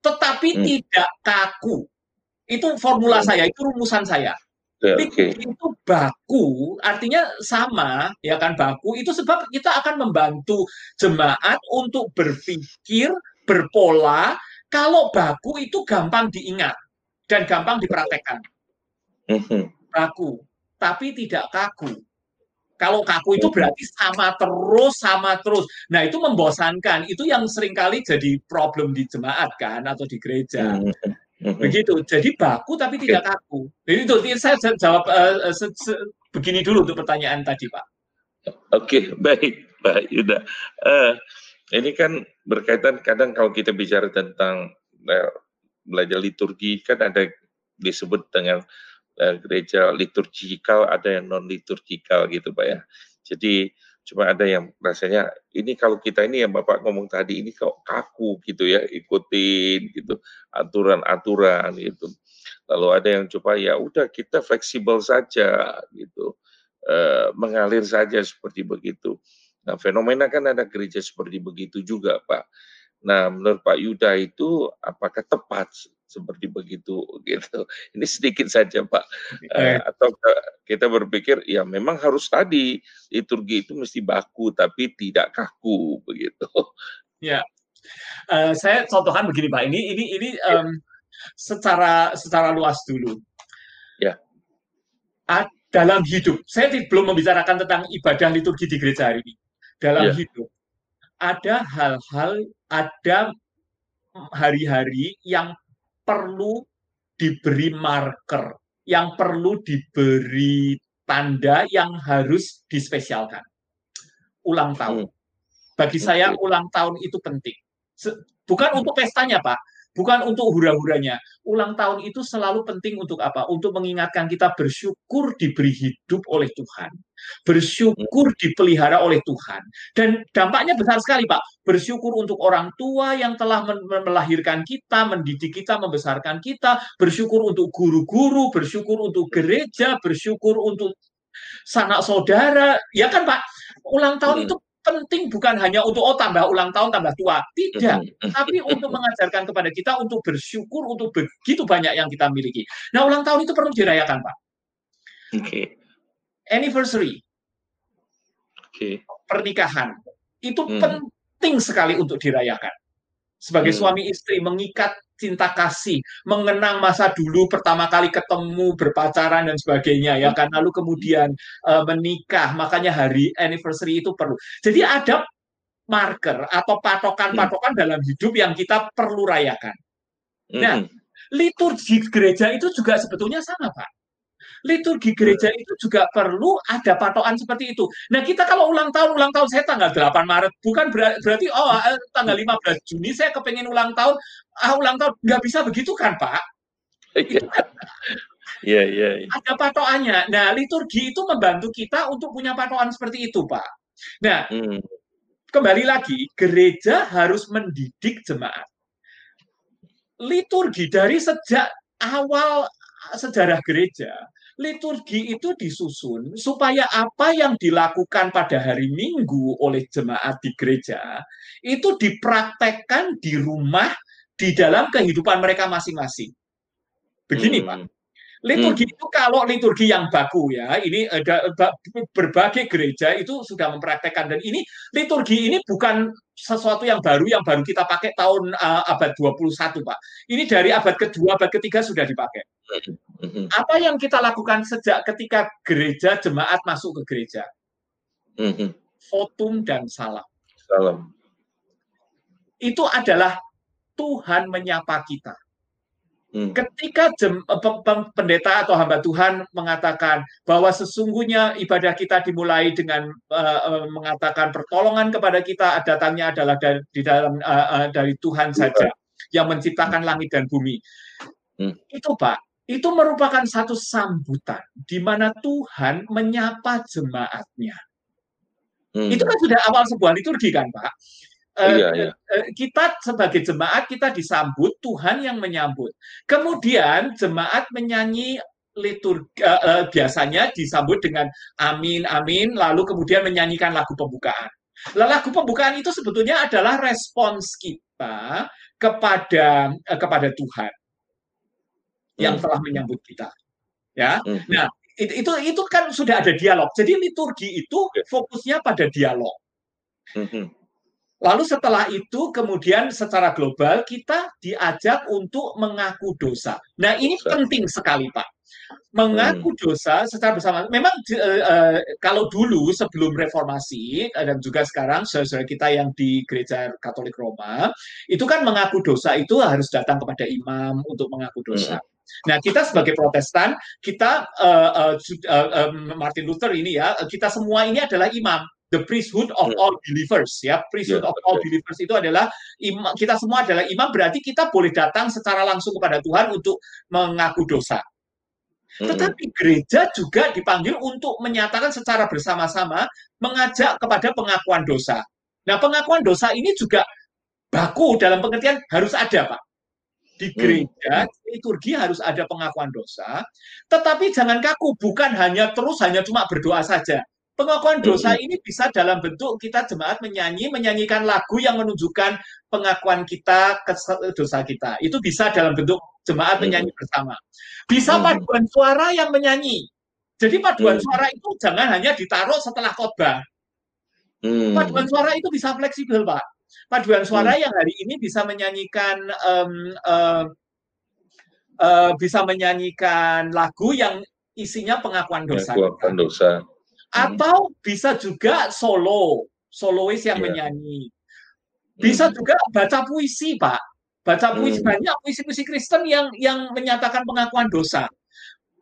tetapi hmm. tidak kaku. Itu formula hmm. saya, itu rumusan saya. Ya, okay. itu baku, artinya sama, ya kan baku. Itu sebab kita akan membantu jemaat untuk berpikir berpola. Kalau baku itu gampang diingat dan gampang dipraktekkan. Mhm. Baku, tapi tidak kaku. Kalau kaku itu mhm. berarti sama terus, sama terus. Nah, itu membosankan. Itu yang sering kali jadi problem di jemaat kan atau di gereja. Mhm. Begitu. Jadi baku tapi tidak kaku. Jadi itu saya jawab uh, se -se begini dulu untuk pertanyaan tadi, Pak. Oke, baik, Pak Yuda. Uh, ini kan berkaitan kadang kalau kita bicara tentang uh, belajar liturgi kan ada disebut dengan uh, gereja liturgikal, ada yang non liturgikal gitu Pak ya. Jadi cuma ada yang rasanya ini kalau kita ini yang Bapak ngomong tadi ini kok kaku gitu ya, ikutin gitu aturan-aturan gitu. Lalu ada yang coba ya udah kita fleksibel saja gitu. Uh, mengalir saja seperti begitu. Nah, fenomena kan ada gereja seperti begitu juga, Pak Nah, menurut Pak Yuda itu apakah tepat seperti begitu gitu. Ini sedikit saja Pak. Uh, atau kita berpikir ya memang harus tadi liturgi itu mesti baku tapi tidak kaku begitu. Ya. Uh, saya contohkan begini Pak. Ini ini ini um, secara secara luas dulu. Ya. dalam hidup, saya belum membicarakan tentang ibadah liturgi di gereja hari ini. Dalam ya. hidup, ada hal-hal, ada hari-hari yang perlu diberi marker, yang perlu diberi tanda yang harus dispesialkan. Ulang tahun. Hmm. Bagi saya ulang tahun itu penting. Bukan untuk pestanya, Pak, bukan untuk hura-huranya. Ulang tahun itu selalu penting untuk apa? Untuk mengingatkan kita bersyukur diberi hidup oleh Tuhan. Bersyukur dipelihara oleh Tuhan. Dan dampaknya besar sekali, Pak. Bersyukur untuk orang tua yang telah melahirkan kita, mendidik kita, membesarkan kita. Bersyukur untuk guru-guru, bersyukur untuk gereja, bersyukur untuk sanak saudara. Ya kan, Pak? Ulang tahun hmm. itu penting bukan hanya untuk oh tambah ulang tahun tambah tua. Tidak. Tapi untuk mengajarkan kepada kita untuk bersyukur untuk begitu banyak yang kita miliki. Nah ulang tahun itu perlu dirayakan pak. Okay. anniversary. Okay. pernikahan. Itu hmm. penting sekali untuk dirayakan. Sebagai hmm. suami istri mengikat cinta kasih, mengenang masa dulu pertama kali ketemu, berpacaran dan sebagainya ya kan. Lalu kemudian uh, menikah, makanya hari anniversary itu perlu. Jadi ada marker atau patokan-patokan dalam hidup yang kita perlu rayakan. Nah, liturgi gereja itu juga sebetulnya sama, Pak liturgi gereja itu juga perlu ada patokan seperti itu. Nah, kita kalau ulang tahun, ulang tahun saya tanggal 8 Maret, bukan berarti oh eh, tanggal 15 Juni saya kepengen ulang tahun, ah ulang tahun nggak bisa begitu kan, Pak? Iya. Iya, iya, iya. Ada patokannya. Nah, liturgi itu membantu kita untuk punya patokan seperti itu, Pak. Nah, hmm. kembali lagi, gereja harus mendidik jemaat. Liturgi dari sejak awal sejarah gereja liturgi itu disusun supaya apa yang dilakukan pada hari Minggu oleh jemaat di gereja itu dipraktekkan di rumah di dalam kehidupan mereka masing-masing. Begini, hmm. Pak. Liturgi hmm. itu kalau liturgi yang baku ya, ini ada berbagai gereja itu sudah mempraktekkan dan ini liturgi ini bukan sesuatu yang baru yang baru kita pakai tahun uh, abad 21, Pak. Ini dari abad kedua, abad ketiga sudah dipakai. Hmm. Apa yang kita lakukan sejak ketika gereja jemaat masuk ke gereja? Hmm. Fotum dan salam. Salam. Itu adalah Tuhan menyapa kita. Hmm. Ketika jem, eh, pendeta atau hamba Tuhan mengatakan bahwa sesungguhnya ibadah kita dimulai dengan uh, mengatakan pertolongan kepada kita datangnya adalah dari di dalam uh, uh, dari Tuhan saja yang menciptakan langit dan bumi. Hmm. Itu Pak, itu merupakan satu sambutan di mana Tuhan menyapa jemaatnya. Hmm. Itu kan sudah awal sebuah liturgi kan Pak. Uh, iya, iya. kita sebagai jemaat kita disambut Tuhan yang menyambut. Kemudian jemaat menyanyi liturgi uh, uh, biasanya disambut dengan amin amin lalu kemudian menyanyikan lagu pembukaan. Lagu pembukaan itu sebetulnya adalah respons kita kepada uh, kepada Tuhan yang hmm. telah menyambut kita. Ya. Hmm. Nah, itu, itu itu kan sudah ada dialog. Jadi liturgi itu ya. fokusnya pada dialog. Hmm. Lalu setelah itu kemudian secara global kita diajak untuk mengaku dosa. Nah ini dosa. penting sekali Pak. Mengaku hmm. dosa secara bersama. Memang uh, uh, kalau dulu sebelum reformasi dan juga sekarang saudara kita yang di gereja Katolik Roma itu kan mengaku dosa itu harus datang kepada imam untuk mengaku dosa. Hmm. Nah, kita sebagai Protestan, kita uh, uh, uh, Martin Luther ini ya, kita semua ini adalah imam the priesthood of hmm. all believers ya. Priesthood yeah, of all believers itu adalah imam, kita semua adalah imam berarti kita boleh datang secara langsung kepada Tuhan untuk mengaku dosa. Hmm. tetapi gereja juga dipanggil untuk menyatakan secara bersama-sama mengajak kepada pengakuan dosa. Nah pengakuan dosa ini juga baku dalam pengertian harus ada pak. Di hmm. gereja liturgi harus ada pengakuan dosa tetapi jangan kaku bukan hanya terus hanya cuma berdoa saja Pengakuan dosa ini bisa dalam bentuk kita jemaat menyanyi, menyanyikan lagu yang menunjukkan pengakuan kita ke dosa kita. Itu bisa dalam bentuk jemaat menyanyi bersama. Bisa paduan suara yang menyanyi. Jadi paduan suara itu jangan hanya ditaruh setelah khotbah. Paduan suara itu bisa fleksibel, Pak. Paduan suara yang hari ini bisa menyanyikan um, uh, uh, bisa menyanyikan lagu yang isinya pengakuan dosa. Pengakuan dosa. Atau bisa juga solo, solois yang yeah. menyanyi. Bisa hmm. juga baca puisi, Pak. Baca puisi hmm. banyak puisi-puisi Kristen yang yang menyatakan pengakuan dosa.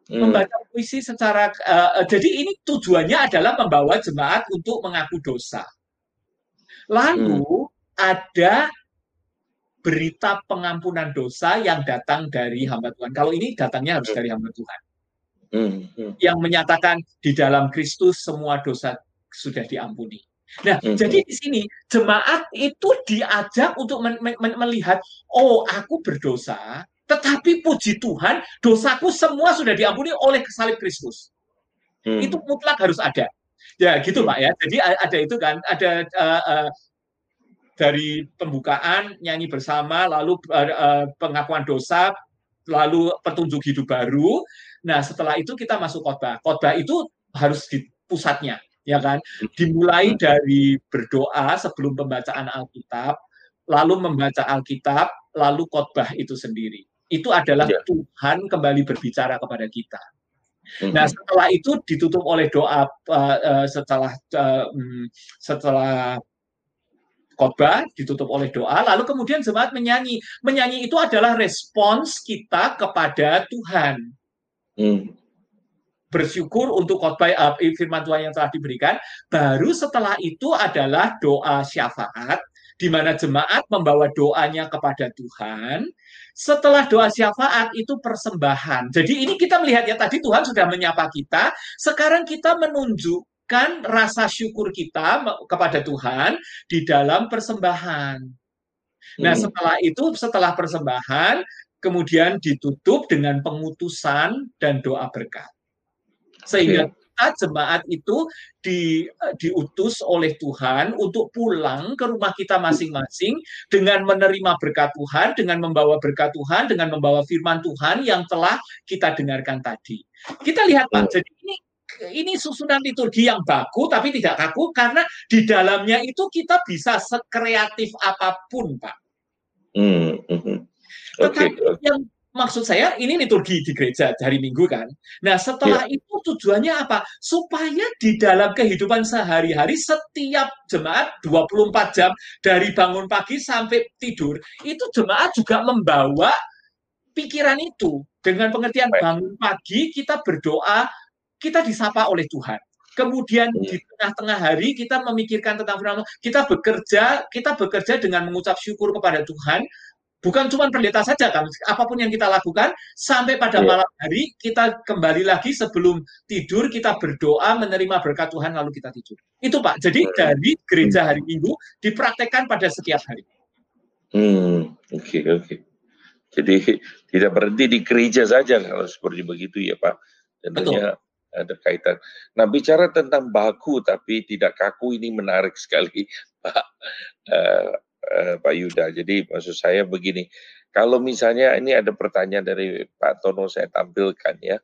Hmm. Membaca puisi secara uh, jadi ini tujuannya adalah membawa jemaat untuk mengaku dosa. Lalu hmm. ada berita pengampunan dosa yang datang dari hamba Tuhan. Kalau ini datangnya harus hmm. dari hamba Tuhan. Hmm, hmm. Yang menyatakan di dalam Kristus semua dosa sudah diampuni. Nah, hmm. jadi di sini jemaat itu diajak untuk men men melihat, oh aku berdosa, tetapi puji Tuhan, dosaku semua sudah diampuni oleh salib Kristus. Hmm. Itu mutlak harus ada. Ya, gitu hmm. Pak ya. Jadi ada itu kan, ada uh, uh, dari pembukaan nyanyi bersama, lalu uh, pengakuan dosa, lalu petunjuk hidup baru. Nah, setelah itu kita masuk khotbah. Khotbah itu harus di pusatnya, ya kan? Dimulai dari berdoa sebelum pembacaan Alkitab, lalu membaca Alkitab, lalu khotbah itu sendiri. Itu adalah ya. Tuhan kembali berbicara kepada kita. Nah, setelah itu ditutup oleh doa uh, uh, setelah uh, setelah khotbah ditutup oleh doa, lalu kemudian jemaat menyanyi. Menyanyi itu adalah respons kita kepada Tuhan. Hmm. Bersyukur untuk khotbah uh, firman Tuhan yang telah diberikan. Baru setelah itu adalah doa syafaat, di mana jemaat membawa doanya kepada Tuhan. Setelah doa syafaat itu persembahan. Jadi ini kita melihat ya tadi Tuhan sudah menyapa kita, sekarang kita menunjuk menunjukkan rasa syukur kita kepada Tuhan di dalam persembahan. Nah, hmm. setelah itu, setelah persembahan, kemudian ditutup dengan pengutusan dan doa berkat. Sehingga kita jemaat itu di, diutus oleh Tuhan untuk pulang ke rumah kita masing-masing dengan menerima berkat Tuhan, dengan membawa berkat Tuhan, dengan membawa firman Tuhan yang telah kita dengarkan tadi. Kita lihat Pak, jadi ini ini susunan liturgi yang baku tapi tidak kaku karena di dalamnya itu kita bisa sekreatif apa pun, Pak. Hmm, Okay. Tetapi yang maksud saya ini liturgi di gereja hari Minggu kan. Nah, setelah yeah. itu tujuannya apa? Supaya di dalam kehidupan sehari-hari setiap jemaat 24 jam dari bangun pagi sampai tidur, itu jemaat juga membawa pikiran itu dengan pengertian bangun pagi kita berdoa kita disapa oleh Tuhan. Kemudian iya. di tengah-tengah hari kita memikirkan tentang firman kita bekerja, kita bekerja dengan mengucap syukur kepada Tuhan. Bukan cuma pendeta saja kan, apa pun yang kita lakukan sampai pada iya. malam hari kita kembali lagi sebelum tidur kita berdoa menerima berkat Tuhan lalu kita tidur. Itu Pak. Jadi iya. dari gereja hari Minggu dipraktekkan pada setiap hari. Hmm, oke okay, oke. Okay. Jadi tidak berhenti di gereja saja kalau seperti begitu ya Pak. Tentunya Betul ada kaitan. Nah, bicara tentang baku tapi tidak kaku ini menarik sekali, Pak uh, uh, Pak Yuda. Jadi maksud saya begini, kalau misalnya ini ada pertanyaan dari Pak Tono saya tampilkan ya.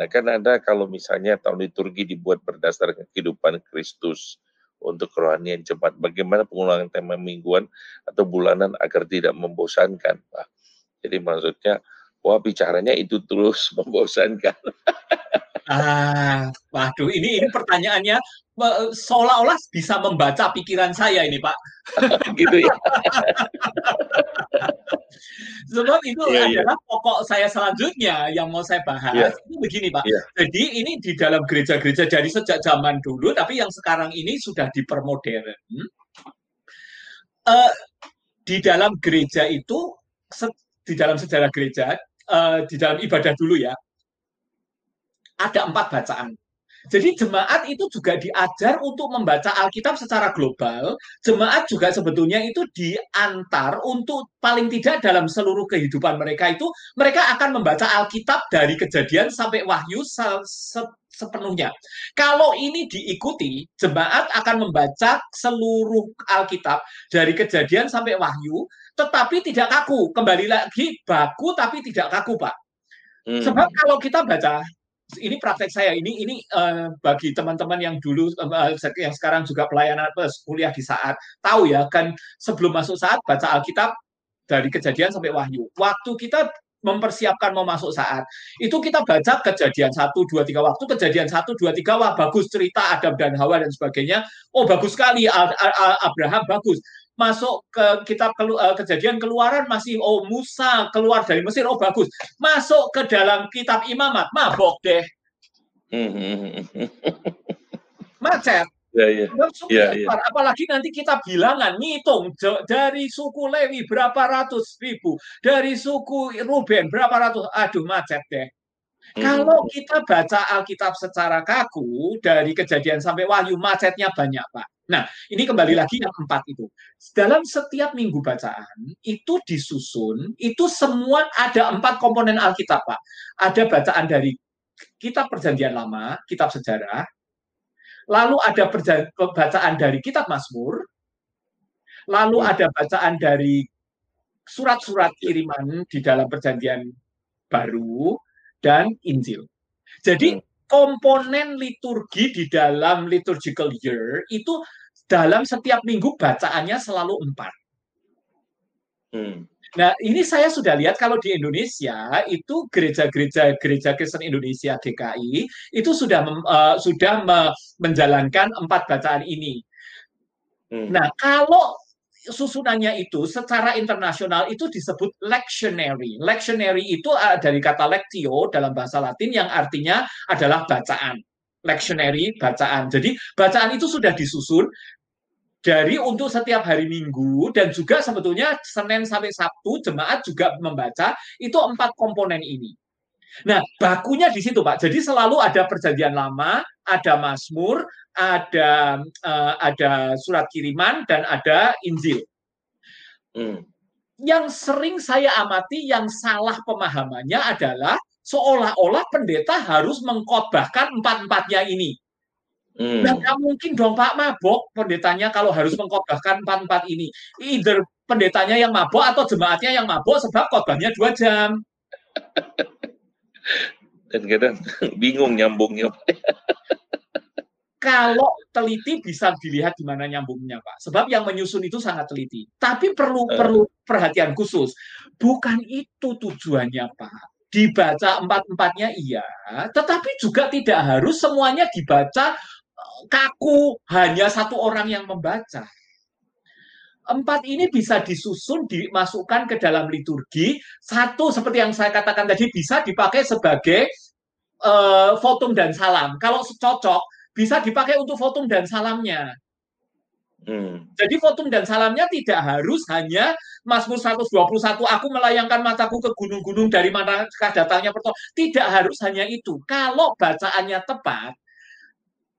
Nah, kan ada kalau misalnya tahun liturgi dibuat berdasarkan kehidupan Kristus untuk kerohanian cepat. Bagaimana pengulangan tema mingguan atau bulanan agar tidak membosankan, Pak? Jadi maksudnya, wah bicaranya itu terus membosankan. Ah, waduh, ini ini pertanyaannya seolah-olah bisa membaca pikiran saya ini, Pak. gitu ya. Sebab itu yeah, iya. adalah yeah. pokok saya selanjutnya yang mau saya bahas. Yeah. Itu begini, Pak. Yeah. Jadi ini di dalam gereja-gereja dari sejak zaman dulu, tapi yang sekarang ini sudah dipermodern. Uh, di dalam gereja itu, di dalam sejarah gereja, uh, di dalam ibadah dulu ya, ada empat bacaan. Jadi jemaat itu juga diajar untuk membaca Alkitab secara global. Jemaat juga sebetulnya itu diantar untuk paling tidak dalam seluruh kehidupan mereka itu mereka akan membaca Alkitab dari kejadian sampai wahyu sepenuhnya. Kalau ini diikuti, jemaat akan membaca seluruh Alkitab dari kejadian sampai wahyu, tetapi tidak kaku. Kembali lagi, baku tapi tidak kaku, Pak. Hmm. Sebab kalau kita baca ini praktek saya. Ini ini uh, bagi teman-teman yang dulu uh, yang sekarang juga pelayanan plus kuliah di saat tahu ya kan sebelum masuk saat baca Alkitab dari kejadian sampai wahyu. Waktu kita mempersiapkan mau masuk saat itu kita baca kejadian satu dua tiga waktu. Kejadian satu dua tiga wah bagus cerita Adam dan Hawa dan sebagainya. Oh bagus sekali Abraham bagus masuk ke kitab kelu, uh, kejadian keluaran masih oh Musa keluar dari Mesir. Oh bagus. Masuk ke dalam kitab imamat. Mabok deh. Macet. Ya, ya. Ya, ya. Apalagi nanti kita bilangan, ngitung dari suku Lewi berapa ratus ribu, dari suku Ruben berapa ratus, aduh macet deh. Hmm. Kalau kita baca Alkitab secara kaku dari kejadian sampai wahyu, macetnya banyak, Pak. Nah, ini kembali lagi yang empat itu. Dalam setiap minggu bacaan, itu disusun, itu semua ada empat komponen Alkitab, Pak. Ada bacaan dari kitab perjanjian lama, kitab sejarah, lalu ada bacaan dari kitab Mazmur, lalu hmm. ada bacaan dari surat-surat kiriman di dalam perjanjian baru dan Injil. Jadi hmm. komponen liturgi di dalam liturgical year itu dalam setiap minggu bacaannya selalu empat. Hmm. Nah, ini saya sudah lihat kalau di Indonesia itu gereja-gereja gereja Kristen Indonesia GKI itu sudah uh, sudah me menjalankan empat bacaan ini. Hmm. Nah, kalau susunannya itu secara internasional itu disebut lectionary. Lectionary itu uh, dari kata lectio dalam bahasa Latin yang artinya adalah bacaan lectionary bacaan. Jadi bacaan itu sudah disusun dari untuk setiap hari Minggu dan juga sebetulnya Senin sampai Sabtu jemaat juga membaca itu empat komponen ini. Nah, bakunya di situ, Pak. Jadi selalu ada perjanjian lama, ada Mazmur, ada uh, ada surat kiriman dan ada Injil. Hmm. Yang sering saya amati yang salah pemahamannya adalah seolah-olah pendeta harus mengkotbahkan empat-empatnya ini. Hmm. Nah, nggak mungkin dong Pak mabok pendetanya kalau harus mengkotbahkan empat-empat ini. Either pendetanya yang mabok atau jemaatnya yang mabok sebab khotbahnya dua jam. Dan kadang bingung nyambungnya. kalau teliti bisa dilihat di mana nyambungnya Pak. Sebab yang menyusun itu sangat teliti. Tapi perlu uh. perlu perhatian khusus. Bukan itu tujuannya Pak. Dibaca empat-empatnya iya, tetapi juga tidak harus semuanya dibaca kaku hanya satu orang yang membaca. Empat ini bisa disusun, dimasukkan ke dalam liturgi. Satu, seperti yang saya katakan tadi, bisa dipakai sebagai uh, votum dan salam. Kalau cocok, bisa dipakai untuk votum dan salamnya. Hmm. Jadi votum dan salamnya tidak harus hanya Mazmur 121 aku melayangkan mataku ke gunung-gunung dari manakah datangnya pertolongan. Tidak harus hanya itu. Kalau bacaannya tepat,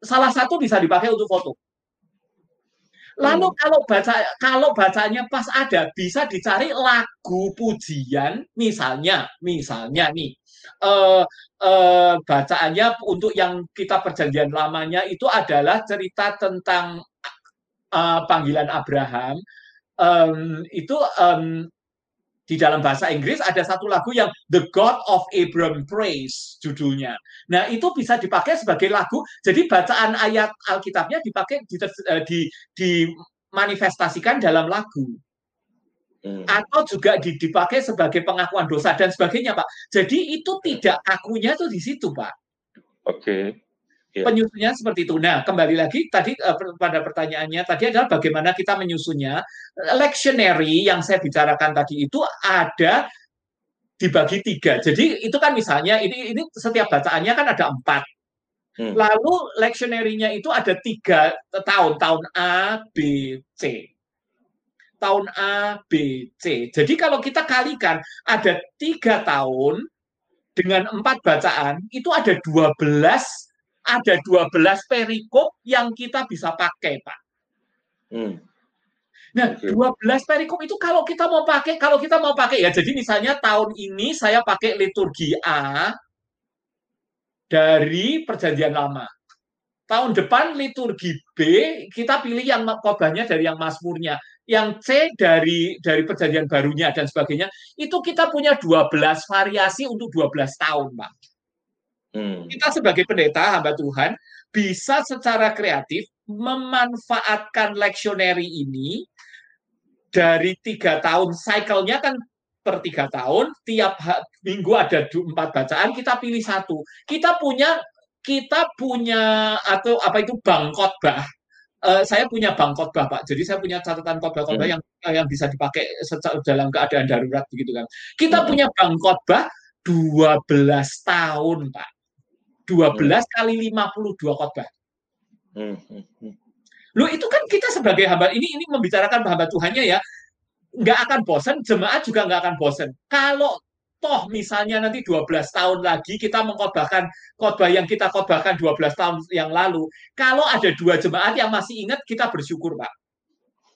salah satu bisa dipakai untuk foto. Lalu hmm. kalau baca kalau bacanya pas ada bisa dicari lagu pujian misalnya misalnya nih eh, eh, bacaannya untuk yang kita perjanjian lamanya itu adalah cerita tentang eh, panggilan Abraham um, itu um, di dalam bahasa Inggris ada satu lagu yang The God of Abram Praise judulnya. Nah, itu bisa dipakai sebagai lagu. Jadi bacaan ayat Alkitabnya dipakai di, eh, di, dimanifestasikan dalam lagu. Hmm. Atau juga dipakai sebagai pengakuan dosa dan sebagainya, Pak. Jadi itu tidak akunya tuh di situ, Pak. Oke. Okay. Yeah. Penyusunnya seperti itu. Nah, kembali lagi tadi uh, pada pertanyaannya tadi adalah bagaimana kita menyusunnya. Lectionary yang saya bicarakan tadi itu ada dibagi tiga. Jadi itu kan misalnya ini ini setiap bacaannya kan ada empat. Hmm. Lalu lectionary-nya itu ada tiga tahun, tahun A, B, C. Tahun A, B, C. Jadi kalau kita kalikan ada tiga tahun dengan empat bacaan, itu ada dua belas ada 12 perikop yang kita bisa pakai, Pak. Hmm. Nah, 12 perikop itu kalau kita mau pakai, kalau kita mau pakai ya, jadi misalnya tahun ini saya pakai liturgi A, dari perjanjian lama. Tahun depan liturgi B kita pilih yang khotbahnya dari yang Mazmurnya, yang C dari dari perjanjian barunya dan sebagainya. Itu kita punya 12 variasi untuk 12 tahun, Pak. Hmm. Kita sebagai pendeta hamba Tuhan bisa secara kreatif memanfaatkan leksioneri ini dari tiga tahun cycle-nya kan per tiga tahun tiap minggu ada empat bacaan kita pilih satu kita punya kita punya atau apa itu bank khotbah uh, saya punya bank khotbah pak jadi saya punya catatan khotbah khotbah hmm. yang yang bisa dipakai secara dalam keadaan darurat begitu kan kita hmm. punya bank khotbah 12 tahun pak 12 hmm. kali 52 khotbah. Hmm, hmm. Lu itu kan kita sebagai hamba ini ini membicarakan hamba Tuhannya ya, nggak akan bosan, jemaat juga nggak akan bosan. Kalau toh misalnya nanti 12 tahun lagi kita mengkhotbahkan khotbah yang kita khotbahkan 12 tahun yang lalu, kalau ada dua jemaat yang masih ingat, kita bersyukur, Pak.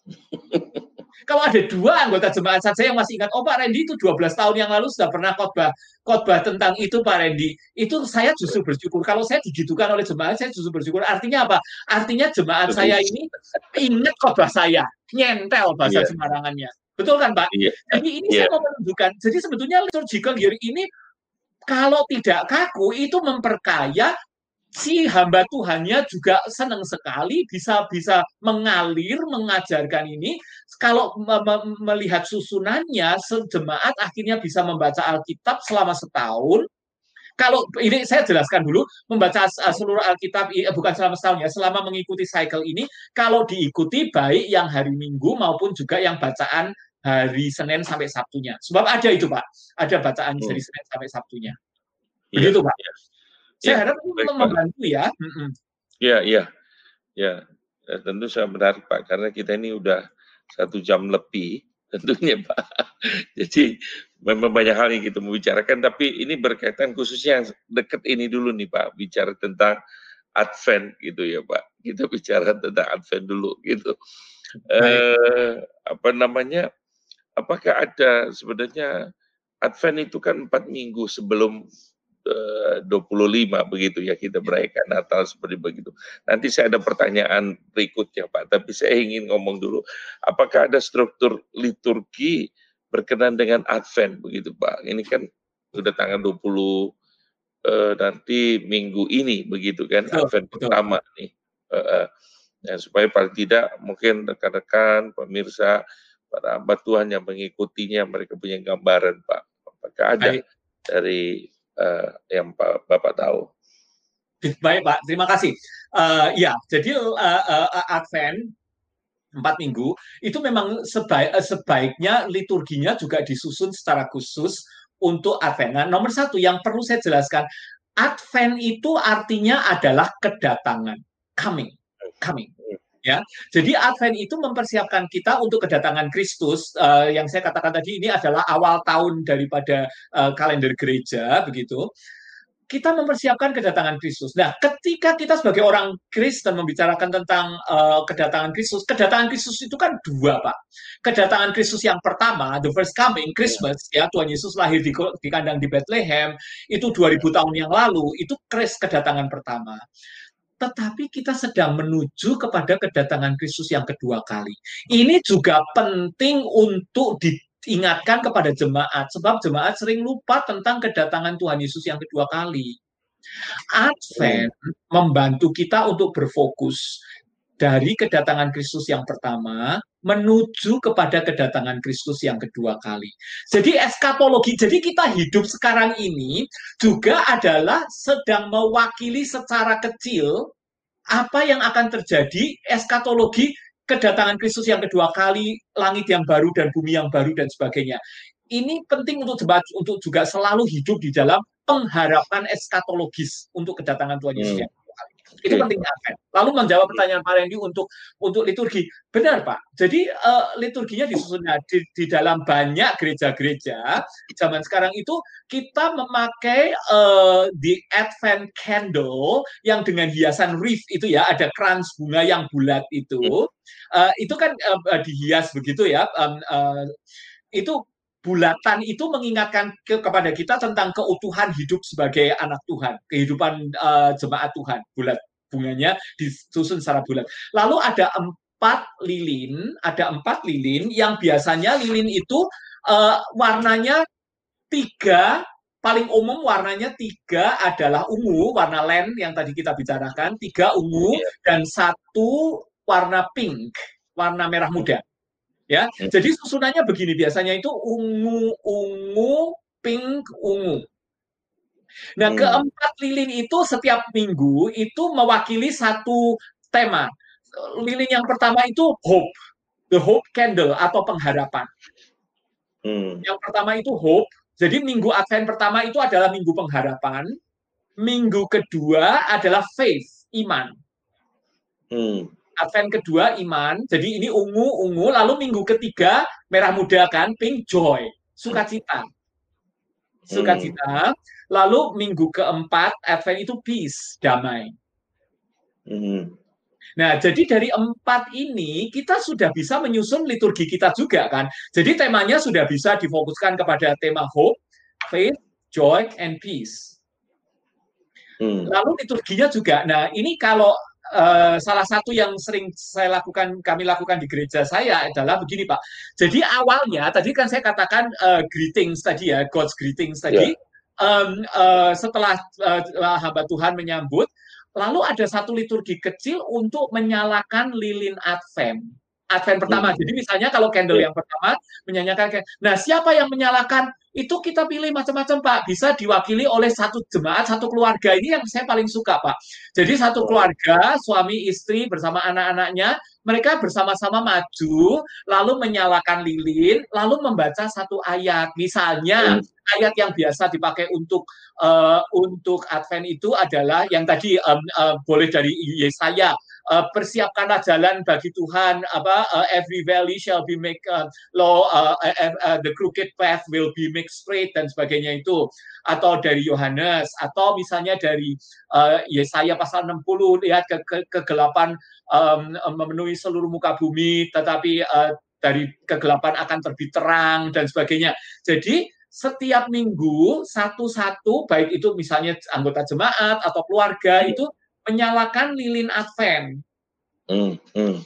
Kalau ada dua anggota jemaat saja yang masih ingat, oh Pak Randy itu 12 tahun yang lalu sudah pernah khotbah khotbah tentang itu Pak Randy. Itu saya justru bersyukur. Kalau saya digitukan oleh jemaat, saya justru bersyukur. Artinya apa? Artinya jemaat saya ini ingat khotbah saya, nyentel bahasa yeah. Semarangannya. Betul kan Pak? Yeah. Jadi ini yeah. saya mau menunjukkan. Jadi sebetulnya liturgical year ini kalau tidak kaku itu memperkaya si hamba Tuhannya juga senang sekali bisa bisa mengalir mengajarkan ini. Kalau melihat susunannya sejemaat akhirnya bisa membaca Alkitab selama setahun. Kalau ini saya jelaskan dulu membaca seluruh Alkitab bukan selama setahun ya selama mengikuti cycle ini kalau diikuti baik yang hari Minggu maupun juga yang bacaan hari Senin sampai Sabtunya. Sebab ada itu Pak. Ada bacaan dari Senin sampai Sabtunya. Iya, begitu Pak. iya. Saya ya, harap itu membantu ya. Iya, iya. Ya, tentu saya menarik Pak, karena kita ini udah satu jam lebih tentunya Pak. Jadi memang banyak hal yang kita mau bicarakan, tapi ini berkaitan khususnya yang dekat ini dulu nih Pak, bicara tentang Advent gitu ya Pak. Kita bicara tentang Advent dulu gitu. Eh, apa namanya? Apakah ada sebenarnya Advent itu kan empat minggu sebelum 25 begitu ya kita merayakan Natal seperti begitu. Nanti saya ada pertanyaan berikutnya Pak, tapi saya ingin ngomong dulu, apakah ada struktur liturgi berkenan dengan Advent begitu Pak? Ini kan sudah tanggal 20 uh, nanti minggu ini begitu kan betul, Advent betul. pertama nih. Uh, uh, ya, supaya paling tidak mungkin rekan-rekan pemirsa para hamba Tuhan yang mengikutinya mereka punya gambaran Pak. Apakah ada Baik. dari uh, yang Pak, Bapak tahu. Baik Pak, terima kasih. Uh, ya, jadi uh, uh, Advent empat minggu itu memang sebaik, sebaiknya liturginya juga disusun secara khusus untuk Advent. Nah, nomor satu yang perlu saya jelaskan, Advent itu artinya adalah kedatangan, coming, coming ya. Jadi Advent itu mempersiapkan kita untuk kedatangan Kristus uh, yang saya katakan tadi ini adalah awal tahun daripada uh, kalender gereja begitu. Kita mempersiapkan kedatangan Kristus. Nah, ketika kita sebagai orang Kristen membicarakan tentang uh, kedatangan Kristus, kedatangan Kristus itu kan dua, Pak. Kedatangan Kristus yang pertama, the first coming, Christmas, ya Tuhan Yesus lahir di, di kandang di Bethlehem, itu 2000 tahun yang lalu, itu Kris kedatangan pertama tetapi kita sedang menuju kepada kedatangan Kristus yang kedua kali. Ini juga penting untuk diingatkan kepada jemaat, sebab jemaat sering lupa tentang kedatangan Tuhan Yesus yang kedua kali. Advent membantu kita untuk berfokus dari kedatangan Kristus yang pertama menuju kepada kedatangan Kristus yang kedua kali. Jadi eskatologi, jadi kita hidup sekarang ini juga adalah sedang mewakili secara kecil apa yang akan terjadi eskatologi kedatangan Kristus yang kedua kali, langit yang baru dan bumi yang baru dan sebagainya. Ini penting untuk untuk juga selalu hidup di dalam pengharapan eskatologis untuk kedatangan Tuhan Yesus hmm. Itu okay. penting Advent. Lalu menjawab pertanyaan Pak Randy untuk untuk liturgi. Benar Pak. Jadi uh, liturginya disusun di, di dalam banyak gereja-gereja zaman sekarang itu kita memakai uh, di Advent candle yang dengan hiasan wreath itu ya ada krans bunga yang bulat itu. Uh, itu kan uh, dihias begitu ya. Um, uh, itu bulatan itu mengingatkan ke, kepada kita tentang keutuhan hidup sebagai anak Tuhan, kehidupan uh, jemaat Tuhan. Bulat bunganya disusun secara bulat. Lalu ada empat lilin, ada empat lilin yang biasanya lilin itu uh, warnanya tiga paling umum warnanya tiga adalah ungu, warna len yang tadi kita bicarakan, tiga ungu iya. dan satu warna pink, warna merah muda. Ya, jadi susunannya begini biasanya itu ungu, ungu, pink, ungu. Nah, hmm. keempat lilin itu setiap minggu itu mewakili satu tema. Lilin yang pertama itu hope, the hope candle atau pengharapan. Hmm. Yang pertama itu hope, jadi minggu Advent pertama itu adalah minggu pengharapan. Minggu kedua adalah faith, iman. Hmm. Advent kedua iman. Jadi ini ungu ungu. Lalu minggu ketiga merah muda kan, pink joy, sukacita. Sukacita. Hmm. Lalu minggu keempat Advent itu peace, damai. Hmm. Nah, jadi dari empat ini kita sudah bisa menyusun liturgi kita juga kan. Jadi temanya sudah bisa difokuskan kepada tema hope, faith, joy, and peace. Hmm. Lalu liturginya juga. Nah, ini kalau uh, salah satu yang sering saya lakukan, kami lakukan di gereja saya adalah begini, Pak. Jadi awalnya tadi kan saya katakan uh, greetings tadi ya, God's greetings tadi. Yeah. Um, uh, setelah uh, hamba Tuhan menyambut, Lalu ada satu liturgi kecil untuk menyalakan lilin Advent. Advent pertama. Hmm. Jadi misalnya kalau candle yeah. yang pertama menyanyikan, nah siapa yang menyalakan itu kita pilih macam-macam Pak. Bisa diwakili oleh satu jemaat, satu keluarga. Ini yang saya paling suka Pak. Jadi satu keluarga, suami, istri bersama anak-anaknya, mereka bersama-sama maju, lalu menyalakan lilin, lalu membaca satu ayat. Misalnya ayat yang biasa dipakai untuk uh, untuk Advent itu adalah yang tadi um, uh, boleh dari Yesaya uh, persiapkanlah jalan bagi Tuhan apa uh, every valley shall be make uh, low uh, uh, uh, the crooked path will be made straight dan sebagainya itu atau dari Yohanes atau misalnya dari uh, Yesaya pasal 60 lihat ke, ke kegelapan um, memenuhi seluruh muka bumi tetapi uh, dari kegelapan akan terbit terang dan sebagainya. Jadi setiap minggu satu-satu baik itu misalnya anggota jemaat atau keluarga itu menyalakan lilin Advent. Hmm, hmm.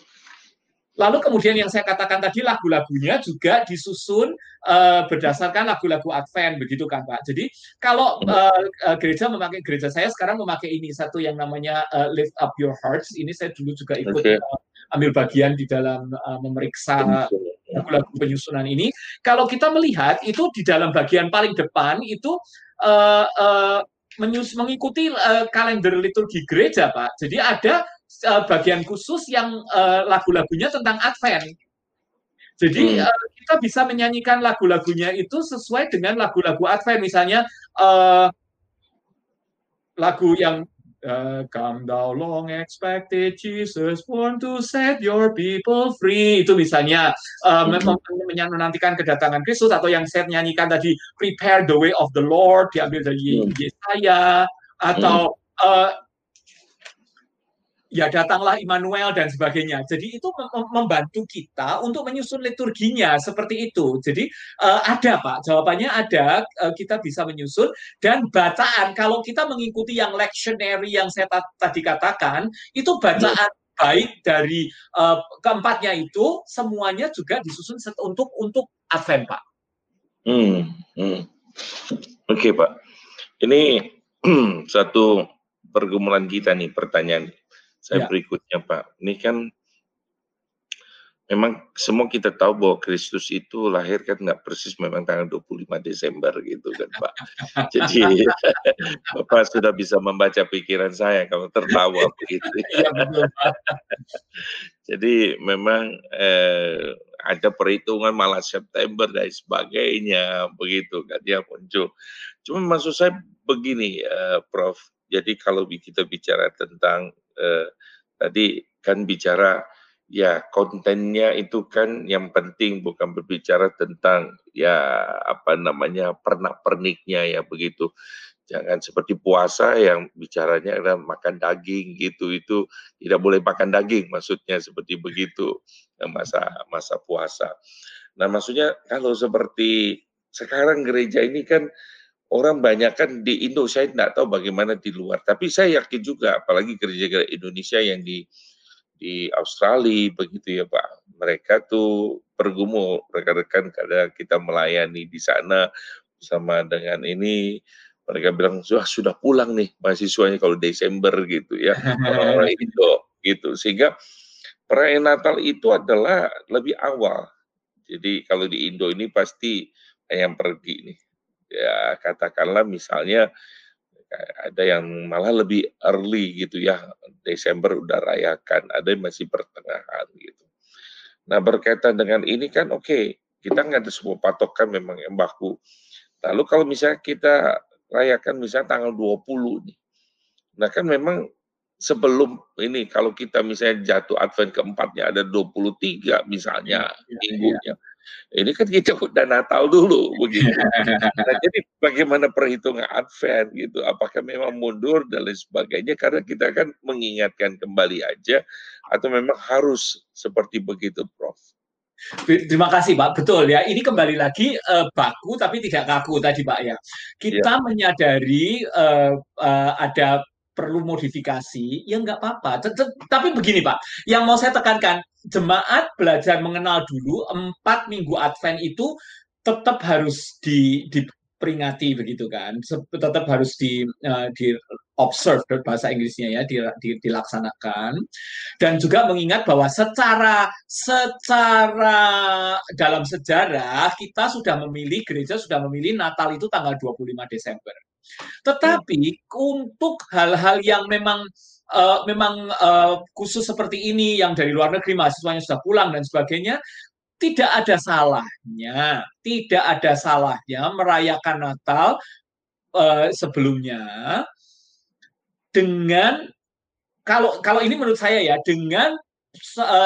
Lalu kemudian yang saya katakan tadi lagu-lagunya juga disusun uh, berdasarkan lagu-lagu Advent begitu kan Pak. Jadi kalau uh, gereja memakai gereja saya sekarang memakai ini satu yang namanya uh, Lift Up Your Hearts. Ini saya dulu juga ikut okay. uh, ambil bagian di dalam uh, memeriksa lagu-lagu penyusunan ini. Kalau kita melihat itu di dalam bagian paling depan itu uh, uh, menyus mengikuti uh, kalender liturgi gereja, Pak. Jadi ada uh, bagian khusus yang uh, lagu-lagunya tentang Advent. Jadi hmm. uh, kita bisa menyanyikan lagu-lagunya itu sesuai dengan lagu-lagu Advent. Misalnya uh, lagu yang Uh, come thou long expected Jesus born to set your people free itu misalnya uh, mm-hmm. menantikan kedatangan Kristus atau yang saya nyanyikan tadi prepare the way of the Lord diambil dari mm. Yesaya atau mm. uh, ya datanglah Immanuel dan sebagainya. Jadi itu membantu kita untuk menyusun liturginya seperti itu. Jadi uh, ada Pak, jawabannya ada, uh, kita bisa menyusun dan bacaan kalau kita mengikuti yang lectionary yang saya tadi katakan, itu bacaan baik dari uh, keempatnya itu semuanya juga disusun untuk untuk Advent, Pak. Hmm, hmm. Oke, okay, Pak. Ini satu pergumulan kita nih pertanyaan saya ya. berikutnya Pak. Ini kan memang semua kita tahu bahwa Kristus itu lahir kan nggak persis memang tanggal 25 Desember gitu kan Pak. Jadi Bapak sudah bisa membaca pikiran saya kalau tertawa begitu. Ya, Jadi memang eh, ada perhitungan malah September dan sebagainya begitu kan dia muncul. Cuma maksud saya begini eh, Prof. Jadi kalau kita bicara tentang eh, tadi kan bicara ya kontennya itu kan yang penting bukan berbicara tentang ya apa namanya pernak-perniknya ya begitu. Jangan seperti puasa yang bicaranya adalah makan daging gitu itu tidak boleh makan daging maksudnya seperti begitu masa masa puasa. Nah maksudnya kalau seperti sekarang gereja ini kan orang banyak kan di Indo, saya tidak tahu bagaimana di luar. Tapi saya yakin juga, apalagi gereja-gereja Indonesia yang di di Australia begitu ya Pak. Mereka tuh pergumul rekan-rekan kada kita melayani di sana bersama dengan ini. Mereka bilang sudah sudah pulang nih mahasiswanya kalau Desember gitu ya. Orang-orang Indo gitu. Sehingga perayaan Natal itu adalah lebih awal. Jadi kalau di Indo ini pasti yang pergi nih ya katakanlah misalnya ada yang malah lebih early gitu ya Desember udah rayakan ada yang masih pertengahan gitu. Nah berkaitan dengan ini kan oke okay, kita nggak ada sebuah patokan memang yang baku. Lalu kalau misalnya kita rayakan misalnya tanggal 20 nih nah kan memang sebelum ini kalau kita misalnya jatuh Advent keempatnya ada 23 misalnya ya, minggunya ya ini kan kita udah Natal dulu begitu. Nah, jadi bagaimana perhitungan Advent gitu? Apakah memang mundur dan lain sebagainya? Karena kita kan mengingatkan kembali aja atau memang harus seperti begitu, Prof. Terima kasih Pak, betul ya. Ini kembali lagi uh, baku tapi tidak kaku tadi Pak ya. Kita ya. menyadari uh, uh, ada perlu modifikasi, ya nggak apa-apa. Tapi begini Pak, yang mau saya tekankan, jemaat belajar mengenal dulu empat minggu Advent itu tetap harus di, diperingati begitu kan, tetap harus di, uh, di observe bahasa Inggrisnya ya, di, di, dilaksanakan dan juga mengingat bahwa secara secara dalam sejarah kita sudah memilih gereja sudah memilih Natal itu tanggal 25 Desember. Tetapi untuk hal-hal yang memang uh, memang uh, khusus seperti ini yang dari luar negeri mahasiswanya sudah pulang dan sebagainya, tidak ada salahnya, tidak ada salahnya merayakan Natal uh, sebelumnya dengan kalau kalau ini menurut saya ya dengan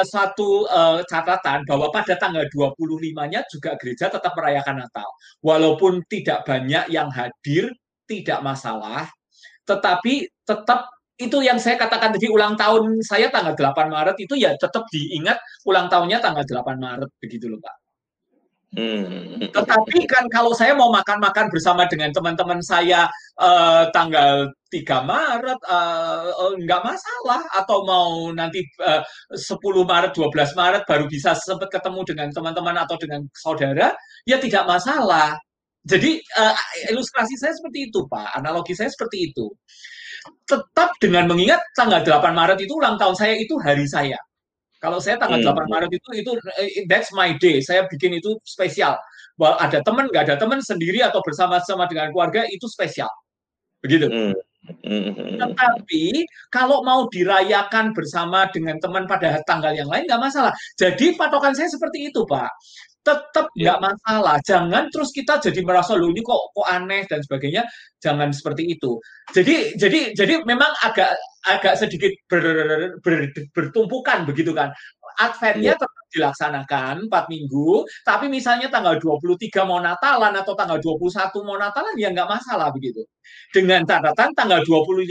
satu uh, catatan bahwa pada tanggal 25-nya juga gereja tetap merayakan Natal. Walaupun tidak banyak yang hadir tidak masalah, tetapi tetap itu yang saya katakan tadi ulang tahun saya tanggal 8 Maret itu ya tetap diingat ulang tahunnya tanggal 8 Maret begitu loh Pak. Hmm. Tetapi kan kalau saya mau makan-makan bersama dengan teman-teman saya uh, tanggal 3 Maret uh, nggak masalah atau mau nanti uh, 10 Maret 12 Maret baru bisa sempat ketemu dengan teman-teman atau dengan saudara ya tidak masalah jadi uh, ilustrasi saya seperti itu, Pak. Analogi saya seperti itu. Tetap dengan mengingat tanggal 8 Maret itu ulang tahun saya itu hari saya. Kalau saya tanggal hmm. 8 Maret itu itu eh, that's my day. Saya bikin itu spesial. Bahwa ada teman, nggak ada teman, sendiri atau bersama-sama dengan keluarga itu spesial. Begitu. Hmm. hmm. Tetapi kalau mau dirayakan bersama dengan teman pada tanggal yang lain nggak masalah. Jadi patokan saya seperti itu, Pak tetap nggak masalah. Jangan terus kita jadi merasa lu ini kok kok aneh dan sebagainya. Jangan seperti itu. Jadi jadi jadi memang agak agak sedikit ber, ber, bertumpukan begitu kan. Adventnya yeah. tetap dilaksanakan 4 minggu, tapi misalnya tanggal 23 mau Natalan atau tanggal 21 mau Natalan ya nggak masalah begitu. Dengan catatan tanggal 25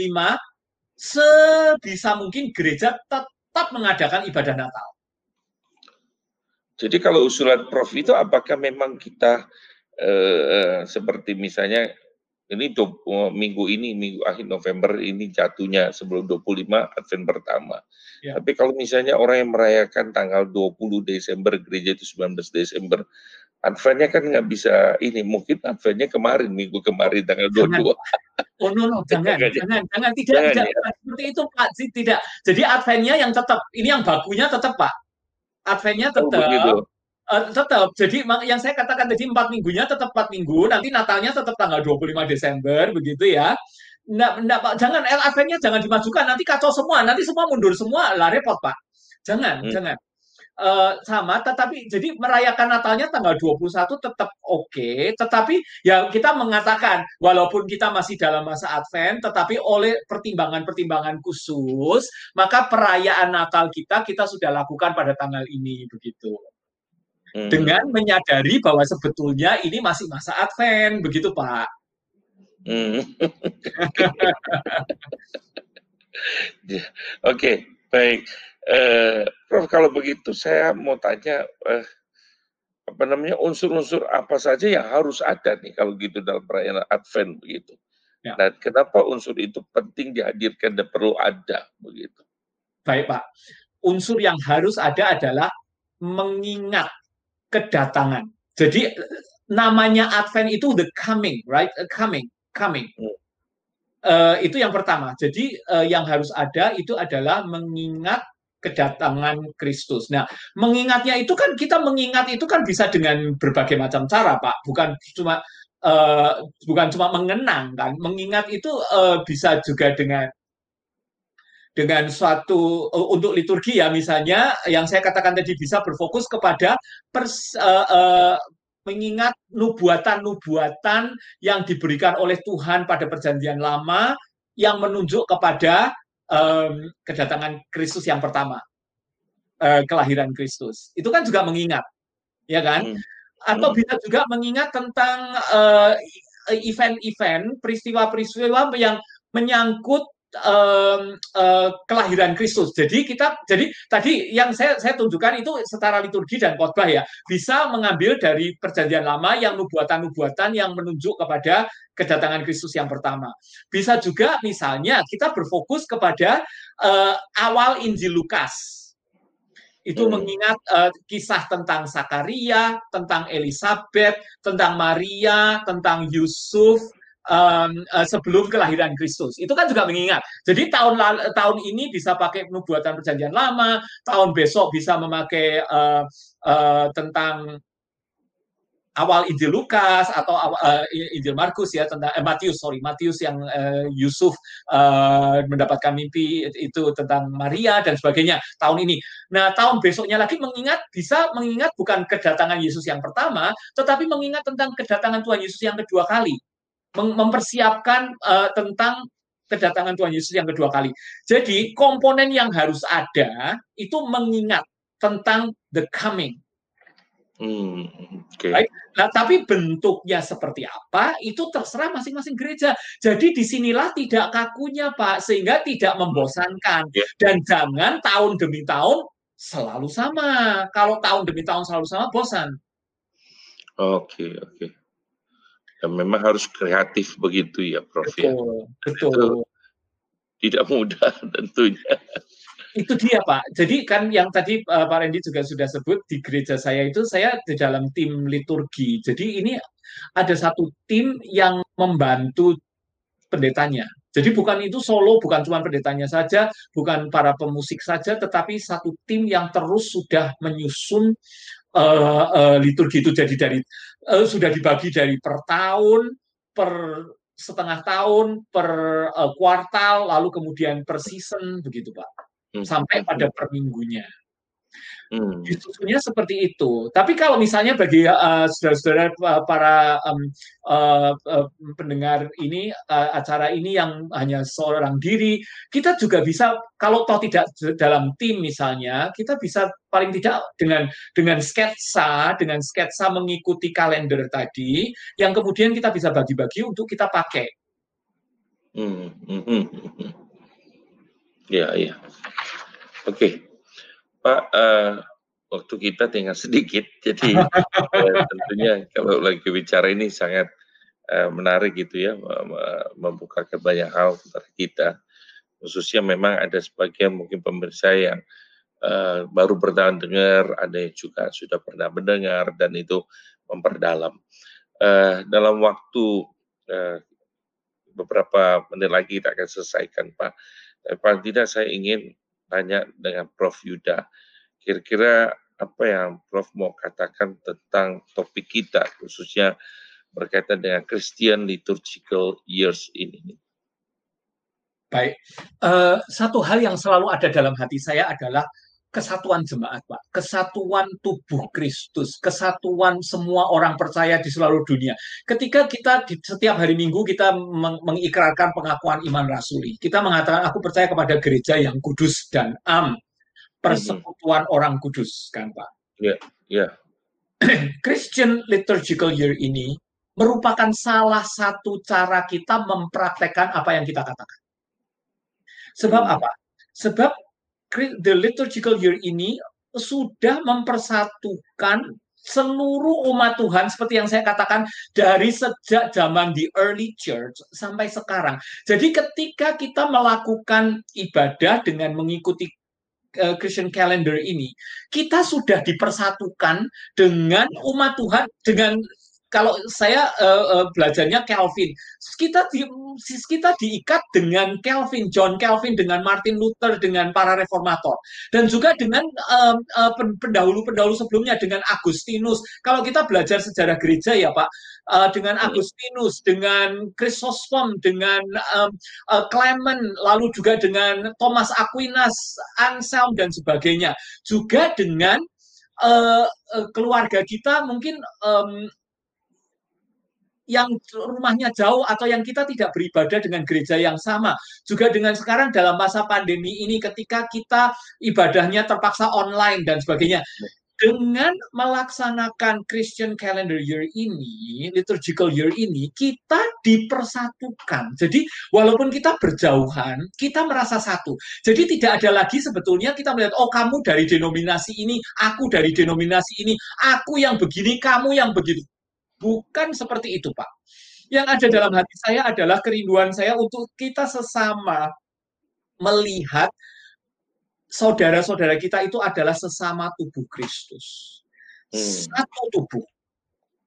sebisa mungkin gereja tetap mengadakan ibadah Natal. Jadi kalau usulan Prof itu apakah memang kita eh, seperti misalnya ini do, oh, minggu ini minggu akhir November ini jatuhnya sebelum 25 Advent pertama. Ya. Tapi kalau misalnya orang yang merayakan tanggal 20 Desember gereja itu 19 Desember, Adventnya kan nggak bisa ini mungkin Adventnya kemarin minggu kemarin tanggal 22. Jangan. Oh no no jangan jangan jangan, jangan tidak jangan, tidak ya. seperti itu Pak tidak. Jadi Adventnya yang tetap ini yang bakunya tetap Pak Adventnya tetap oh, Uh, tetap. Jadi yang saya katakan tadi empat minggunya tetap empat minggu. Nanti Natalnya tetap tanggal 25 Desember, begitu ya. Nggak, nggak, Pak. Jangan LAV-nya jangan dimajukan. Nanti kacau semua. Nanti semua mundur semua. Lah repot, Pak. Jangan, hmm. jangan. Uh, sama, tetapi jadi merayakan Natalnya tanggal 21 tetap oke, okay, tetapi ya kita mengatakan walaupun kita masih dalam masa Advent, tetapi oleh pertimbangan-pertimbangan khusus, maka perayaan Natal kita kita sudah lakukan pada tanggal ini begitu. Hmm. Dengan menyadari bahwa sebetulnya ini masih masa Advent, begitu Pak. Hmm. Oke, okay, baik. Uh, Prof, kalau begitu saya mau tanya, uh, apa namanya unsur-unsur apa saja yang harus ada nih kalau gitu dalam perayaan Advent begitu. Ya. Dan kenapa unsur itu penting dihadirkan dan perlu ada begitu? Baik Pak, unsur yang harus ada adalah mengingat kedatangan. Jadi namanya Advent itu the coming, right? Coming, coming. Hmm. Uh, itu yang pertama. Jadi uh, yang harus ada itu adalah mengingat kedatangan Kristus. Nah, mengingatnya itu kan kita mengingat itu kan bisa dengan berbagai macam cara, Pak. Bukan cuma uh, bukan cuma mengenang kan. Mengingat itu uh, bisa juga dengan dengan suatu uh, untuk liturgi ya misalnya yang saya katakan tadi bisa berfokus kepada pers, uh, uh, mengingat nubuatan-nubuatan yang diberikan oleh Tuhan pada perjanjian lama yang menunjuk kepada um, kedatangan Kristus yang pertama, uh, kelahiran Kristus. Itu kan juga mengingat, ya kan? Hmm. Atau hmm. bisa juga mengingat tentang event-event, uh, peristiwa-peristiwa yang menyangkut um, uh, kelahiran Kristus. Jadi kita jadi tadi yang saya saya tunjukkan itu setara liturgi dan khotbah ya bisa mengambil dari perjanjian lama yang nubuatan-nubuatan yang menunjuk kepada kedatangan Kristus yang pertama. Bisa juga misalnya kita berfokus kepada uh, awal Injil Lukas itu hmm. mengingat uh, kisah tentang Sakaria, tentang Elizabeth, tentang Maria, tentang Yusuf, um, sebelum kelahiran Kristus. Itu kan juga mengingat. Jadi tahun tahun ini bisa pakai nubuatan perjanjian lama, tahun besok bisa memakai uh, uh, tentang awal Injil Lukas atau uh, Injil Markus ya tentang eh, Matius sorry Matius yang uh, Yusuf uh, mendapatkan mimpi itu tentang Maria dan sebagainya tahun ini. Nah tahun besoknya lagi mengingat bisa mengingat bukan kedatangan Yesus yang pertama, tetapi mengingat tentang kedatangan Tuhan Yesus yang kedua kali mempersiapkan uh, tentang kedatangan Tuhan Yesus yang kedua kali. Jadi komponen yang harus ada itu mengingat tentang the coming. Hmm, okay. Baik. Nah, tapi bentuknya seperti apa itu terserah masing-masing gereja. Jadi di sinilah tidak kakunya Pak, sehingga tidak membosankan yeah. dan jangan tahun demi tahun selalu sama. Kalau tahun demi tahun selalu sama, bosan. Oke, okay, oke. Okay. Dan memang harus kreatif begitu ya, Prof. Ya. Betul, ya. betul. Itu tidak mudah tentunya. Itu dia, Pak. Jadi kan yang tadi uh, Pak Randy juga sudah sebut di gereja saya itu saya di dalam tim liturgi. Jadi ini ada satu tim yang membantu pendetanya. Jadi bukan itu solo, bukan cuma pendetanya saja, bukan para pemusik saja, tetapi satu tim yang terus sudah menyusun uh, uh, liturgi itu jadi dari uh, sudah dibagi dari per tahun, per setengah tahun, per uh, kuartal, lalu kemudian per season begitu Pak, hmm. sampai pada per minggunya. Hmm. Seperti itu. Tapi kalau misalnya bagi uh, saudara-saudara uh, para um, uh, uh, pendengar ini uh, acara ini yang hanya seorang diri, kita juga bisa kalau toh tidak dalam tim misalnya, kita bisa paling tidak dengan dengan sketsa, dengan sketsa mengikuti kalender tadi, yang kemudian kita bisa bagi-bagi untuk kita pakai. Hmm, hmm, hmm, hmm. hmm. Ya, ya. Oke. Okay. Pak, uh, waktu kita tinggal sedikit, jadi uh, tentunya kalau lagi bicara ini sangat uh, menarik gitu ya, membuka banyak hal tentang kita. Khususnya memang ada sebagian mungkin pemirsa yang uh, baru bertahan dengar, ada yang juga sudah pernah mendengar dan itu memperdalam. Uh, dalam waktu uh, beberapa menit lagi kita akan selesaikan, Pak. Paling tidak saya ingin tanya dengan Prof. Yuda. Kira-kira apa yang Prof mau katakan tentang topik kita, khususnya berkaitan dengan Christian Liturgical Years ini? Baik, uh, satu hal yang selalu ada dalam hati saya adalah kesatuan jemaat, Pak. Kesatuan tubuh Kristus, kesatuan semua orang percaya di seluruh dunia. Ketika kita di setiap hari Minggu kita meng mengikrarkan pengakuan iman rasuli, kita mengatakan aku percaya kepada gereja yang kudus dan am, persekutuan mm -hmm. orang kudus, kan, Pak? Iya, yeah, iya. Yeah. Christian Liturgical Year ini merupakan salah satu cara kita mempraktekkan apa yang kita katakan. Sebab hmm. apa? Sebab the liturgical year ini sudah mempersatukan seluruh umat Tuhan seperti yang saya katakan dari sejak zaman di early church sampai sekarang. Jadi ketika kita melakukan ibadah dengan mengikuti uh, Christian calendar ini, kita sudah dipersatukan dengan umat Tuhan dengan kalau saya uh, uh, belajarnya Calvin, kita di, kita diikat dengan Calvin, John Calvin, dengan Martin Luther, dengan para reformator, dan juga dengan uh, uh, pendahulu-pendahulu sebelumnya dengan Agustinus. Kalau kita belajar sejarah gereja ya Pak, uh, dengan Agustinus, dengan Chrysostom, dengan um, uh, Clement, lalu juga dengan Thomas Aquinas, Anselm dan sebagainya, juga dengan uh, uh, keluarga kita mungkin um, yang rumahnya jauh atau yang kita tidak beribadah dengan gereja yang sama. Juga dengan sekarang dalam masa pandemi ini ketika kita ibadahnya terpaksa online dan sebagainya. Dengan melaksanakan Christian calendar year ini, liturgical year ini, kita dipersatukan. Jadi walaupun kita berjauhan, kita merasa satu. Jadi tidak ada lagi sebetulnya kita melihat, oh kamu dari denominasi ini, aku dari denominasi ini, aku yang begini, kamu yang begitu Bukan seperti itu, Pak. Yang ada dalam hati saya adalah kerinduan saya untuk kita sesama melihat saudara-saudara kita itu adalah sesama tubuh Kristus. Hmm. Satu tubuh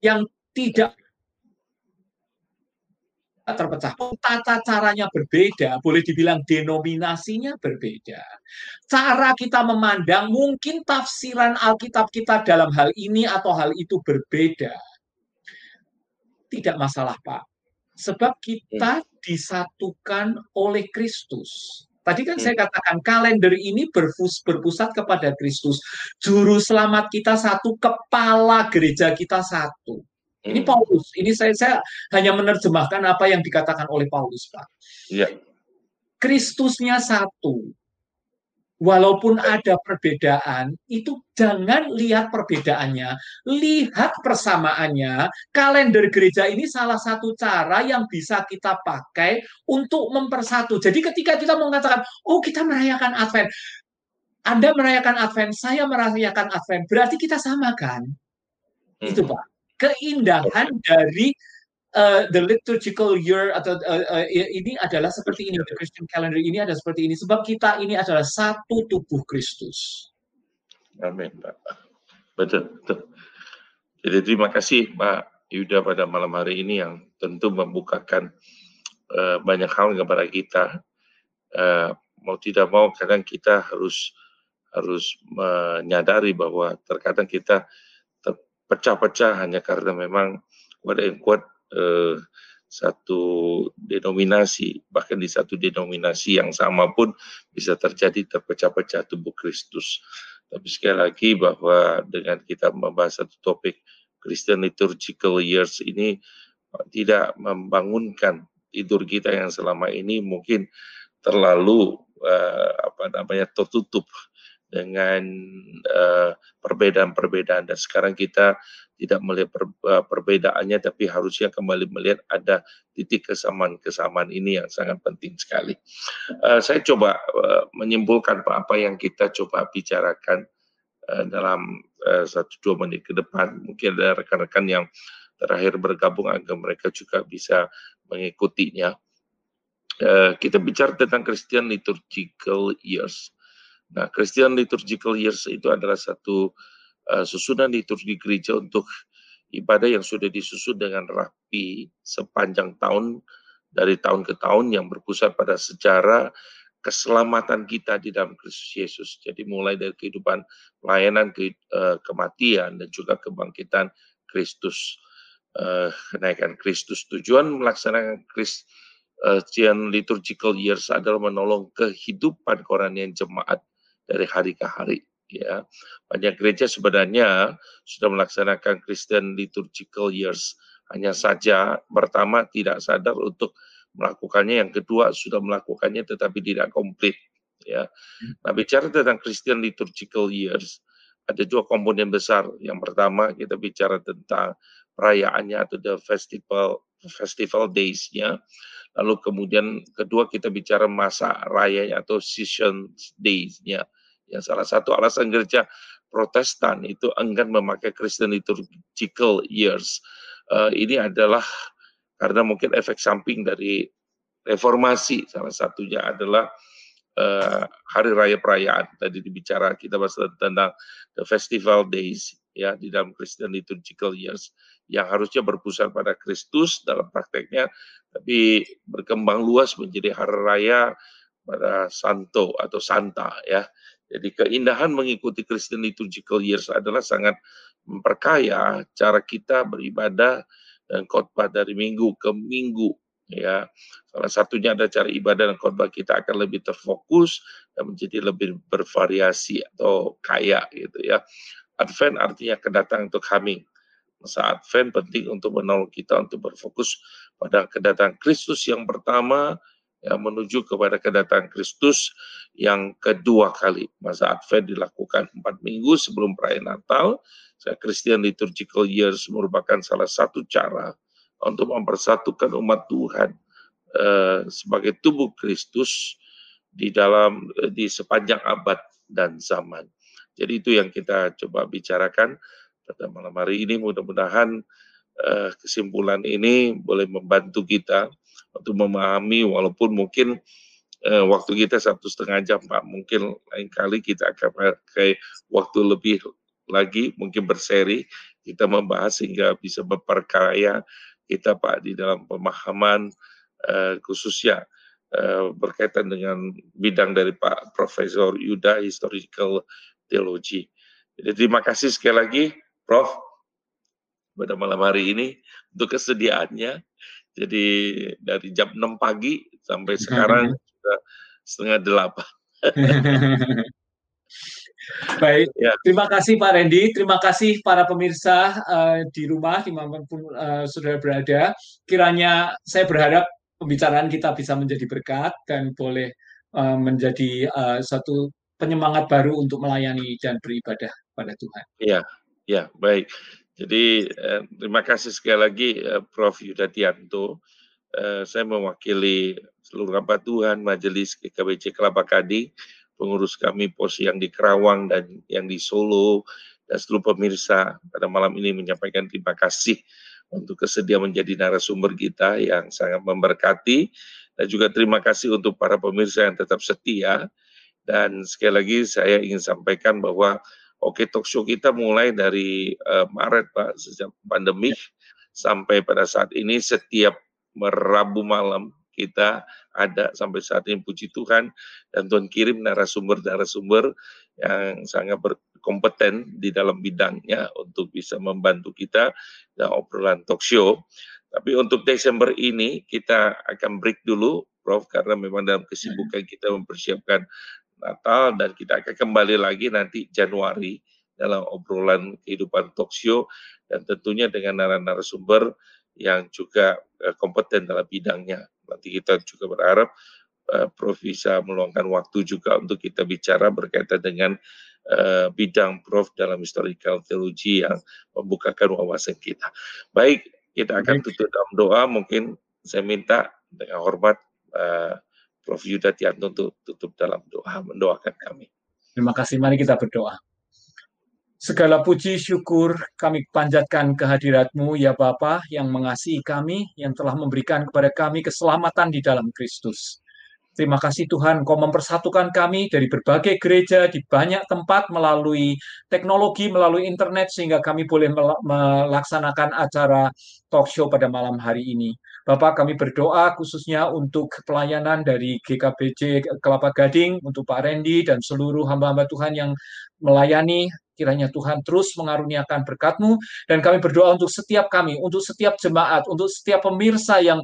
yang tidak terpecah. Tata caranya berbeda, boleh dibilang denominasinya berbeda. Cara kita memandang, mungkin tafsiran Alkitab kita dalam hal ini atau hal itu berbeda tidak masalah Pak. Sebab kita hmm. disatukan oleh Kristus. Tadi kan hmm. saya katakan kalender ini berfus, berpusat kepada Kristus. Juru selamat kita satu, kepala gereja kita satu. Ini hmm. Paulus. Ini saya, saya hanya menerjemahkan apa yang dikatakan oleh Paulus, Pak. Iya. Kristusnya satu walaupun ada perbedaan, itu jangan lihat perbedaannya, lihat persamaannya. Kalender gereja ini salah satu cara yang bisa kita pakai untuk mempersatu. Jadi ketika kita mengatakan, oh kita merayakan Advent, Anda merayakan Advent, saya merayakan Advent, berarti kita sama kan? Hmm. Itu Pak. Keindahan dari uh, the liturgical year atau uh, uh, ini adalah seperti ini the Christian calendar ini ada seperti ini sebab kita ini adalah satu tubuh Kristus. Amin. Betul, betul. Jadi terima kasih Pak Yuda pada malam hari ini yang tentu membukakan uh, banyak hal kepada kita. Uh, mau tidak mau kadang kita harus harus menyadari bahwa terkadang kita terpecah-pecah hanya karena memang ada yang kuat eh, satu denominasi, bahkan di satu denominasi yang sama pun bisa terjadi terpecah-pecah tubuh Kristus. Tapi sekali lagi bahwa dengan kita membahas satu topik Christian Liturgical Years ini eh, tidak membangunkan tidur kita yang selama ini mungkin terlalu uh, apa namanya tertutup dengan uh, perbedaan-perbedaan dan sekarang kita tidak melihat per, uh, perbedaannya tapi harusnya kembali melihat ada titik kesamaan-kesamaan ini yang sangat penting sekali. Uh, saya coba uh, menyimpulkan apa yang kita coba bicarakan uh, dalam satu dua menit ke depan. Mungkin ada rekan-rekan yang terakhir bergabung agar mereka juga bisa mengikutinya. Kita bicara tentang Christian Liturgical Years Nah, Christian Liturgical Years itu adalah satu uh, susunan liturgi gereja untuk ibadah yang sudah disusun dengan rapi sepanjang tahun dari tahun ke tahun yang berpusat pada sejarah keselamatan kita di dalam Kristus Yesus. Jadi mulai dari kehidupan pelayanan, ke, uh, kematian, dan juga kebangkitan Kristus, uh, kenaikan Kristus. Tujuan melaksanakan Christian Liturgical Years adalah menolong kehidupan koranian jemaat dari hari ke hari ya banyak gereja sebenarnya sudah melaksanakan Christian liturgical years. Hanya saja pertama tidak sadar untuk melakukannya yang kedua sudah melakukannya tetapi tidak komplit ya. Nah bicara tentang Christian liturgical years ada dua komponen besar. Yang pertama kita bicara tentang perayaannya atau the festival festival days-nya. Lalu kemudian kedua kita bicara masa raya atau season days-nya Ya, salah satu alasan gereja Protestan itu enggan memakai Christian liturgical years. Uh, ini adalah karena mungkin efek samping dari reformasi salah satunya adalah uh, hari raya perayaan tadi dibicara kita bahas tentang the festival days ya di dalam Christian liturgical years yang harusnya berpusat pada Kristus dalam prakteknya tapi berkembang luas menjadi hari raya pada Santo atau Santa ya. Jadi keindahan mengikuti Christian liturgical years adalah sangat memperkaya cara kita beribadah dan khotbah dari minggu ke minggu ya. Salah satunya ada cara ibadah dan khotbah kita akan lebih terfokus dan menjadi lebih bervariasi atau kaya gitu ya. Advent artinya kedatangan untuk kami. Masa Advent penting untuk menolong kita untuk berfokus pada kedatangan Kristus yang pertama ya, menuju kepada kedatangan Kristus yang kedua kali. Masa Advent dilakukan empat minggu sebelum perayaan Natal. Christian Liturgical Years merupakan salah satu cara untuk mempersatukan umat Tuhan uh, sebagai tubuh Kristus di dalam uh, di sepanjang abad dan zaman. Jadi itu yang kita coba bicarakan pada malam hari ini. Mudah-mudahan uh, kesimpulan ini boleh membantu kita untuk memahami walaupun mungkin uh, waktu kita satu setengah jam Pak mungkin lain kali kita akan pakai waktu lebih lagi mungkin berseri kita membahas sehingga bisa memperkaya kita Pak di dalam pemahaman uh, khususnya uh, berkaitan dengan bidang dari Pak Profesor Yuda Historical Theology. Jadi terima kasih sekali lagi Prof pada malam hari ini untuk kesediaannya jadi dari jam 6 pagi sampai sekarang sudah setengah delapan. Baik, ya. terima kasih Pak Randy, terima kasih para pemirsa uh, di rumah di mana pun uh, sudah berada. Kiranya saya berharap pembicaraan kita bisa menjadi berkat dan boleh uh, menjadi uh, satu penyemangat baru untuk melayani dan beribadah pada Tuhan. Iya, ya baik. Jadi eh, terima kasih sekali lagi eh, Prof. Yuda Tianto. Eh, saya mewakili seluruh hamba Tuhan Majelis GKBC Kelapa Gading, pengurus kami pos yang di Kerawang dan yang di Solo, dan seluruh pemirsa pada malam ini menyampaikan terima kasih untuk kesedia menjadi narasumber kita yang sangat memberkati dan juga terima kasih untuk para pemirsa yang tetap setia dan sekali lagi saya ingin sampaikan bahwa Oke talk show kita mulai dari uh, Maret Pak sejak pandemi sampai pada saat ini setiap Rabu malam kita ada sampai saat ini puji Tuhan dan Tuhan kirim narasumber-narasumber yang sangat berkompeten di dalam bidangnya untuk bisa membantu kita dalam obrolan talk show. Tapi untuk Desember ini kita akan break dulu Prof karena memang dalam kesibukan kita mempersiapkan Natal dan kita akan kembali lagi nanti Januari dalam obrolan kehidupan show dan tentunya dengan narasumber yang juga uh, kompeten dalam bidangnya. Nanti kita juga berharap uh, Prof bisa meluangkan waktu juga untuk kita bicara berkaitan dengan uh, bidang Prof dalam historical theology yang membukakan wawasan kita. Baik, kita akan tutup dalam doa. Mungkin saya minta dengan hormat uh, Prof. Yuda Tianto untuk tutup dalam doa, mendoakan kami. Terima kasih, mari kita berdoa. Segala puji syukur kami panjatkan kehadiratmu ya Bapa yang mengasihi kami, yang telah memberikan kepada kami keselamatan di dalam Kristus. Terima kasih Tuhan, Kau mempersatukan kami dari berbagai gereja di banyak tempat melalui teknologi, melalui internet, sehingga kami boleh melaksanakan acara talk show pada malam hari ini. Bapak kami berdoa khususnya untuk pelayanan dari GKBJ Kelapa Gading, untuk Pak Randy dan seluruh hamba-hamba Tuhan yang melayani kiranya Tuhan terus mengaruniakan berkat-Mu dan kami berdoa untuk setiap kami, untuk setiap jemaat, untuk setiap pemirsa yang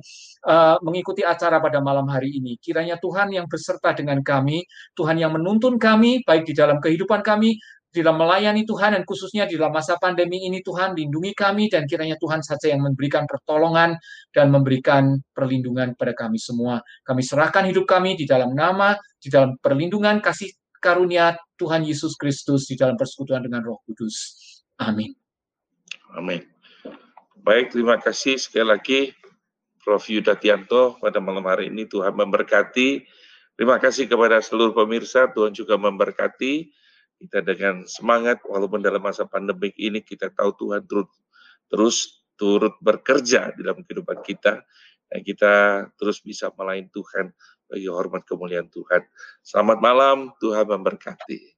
uh, mengikuti acara pada malam hari ini. Kiranya Tuhan yang beserta dengan kami, Tuhan yang menuntun kami, baik di dalam kehidupan kami, di dalam melayani Tuhan, dan khususnya di dalam masa pandemi ini, Tuhan lindungi kami, dan kiranya Tuhan saja yang memberikan pertolongan dan memberikan perlindungan pada kami semua. Kami serahkan hidup kami di dalam nama, di dalam perlindungan kasih karunia Tuhan Yesus Kristus di dalam persekutuan dengan Roh Kudus. Amin. Amin. Baik, terima kasih sekali lagi Prof. Yuda Tianto pada malam hari ini. Tuhan memberkati. Terima kasih kepada seluruh pemirsa. Tuhan juga memberkati. Kita dengan semangat walaupun dalam masa pandemik ini kita tahu Tuhan terus terus turut bekerja dalam kehidupan kita dan kita terus bisa melayani Tuhan bagi hormat kemuliaan Tuhan. Selamat malam, Tuhan memberkati.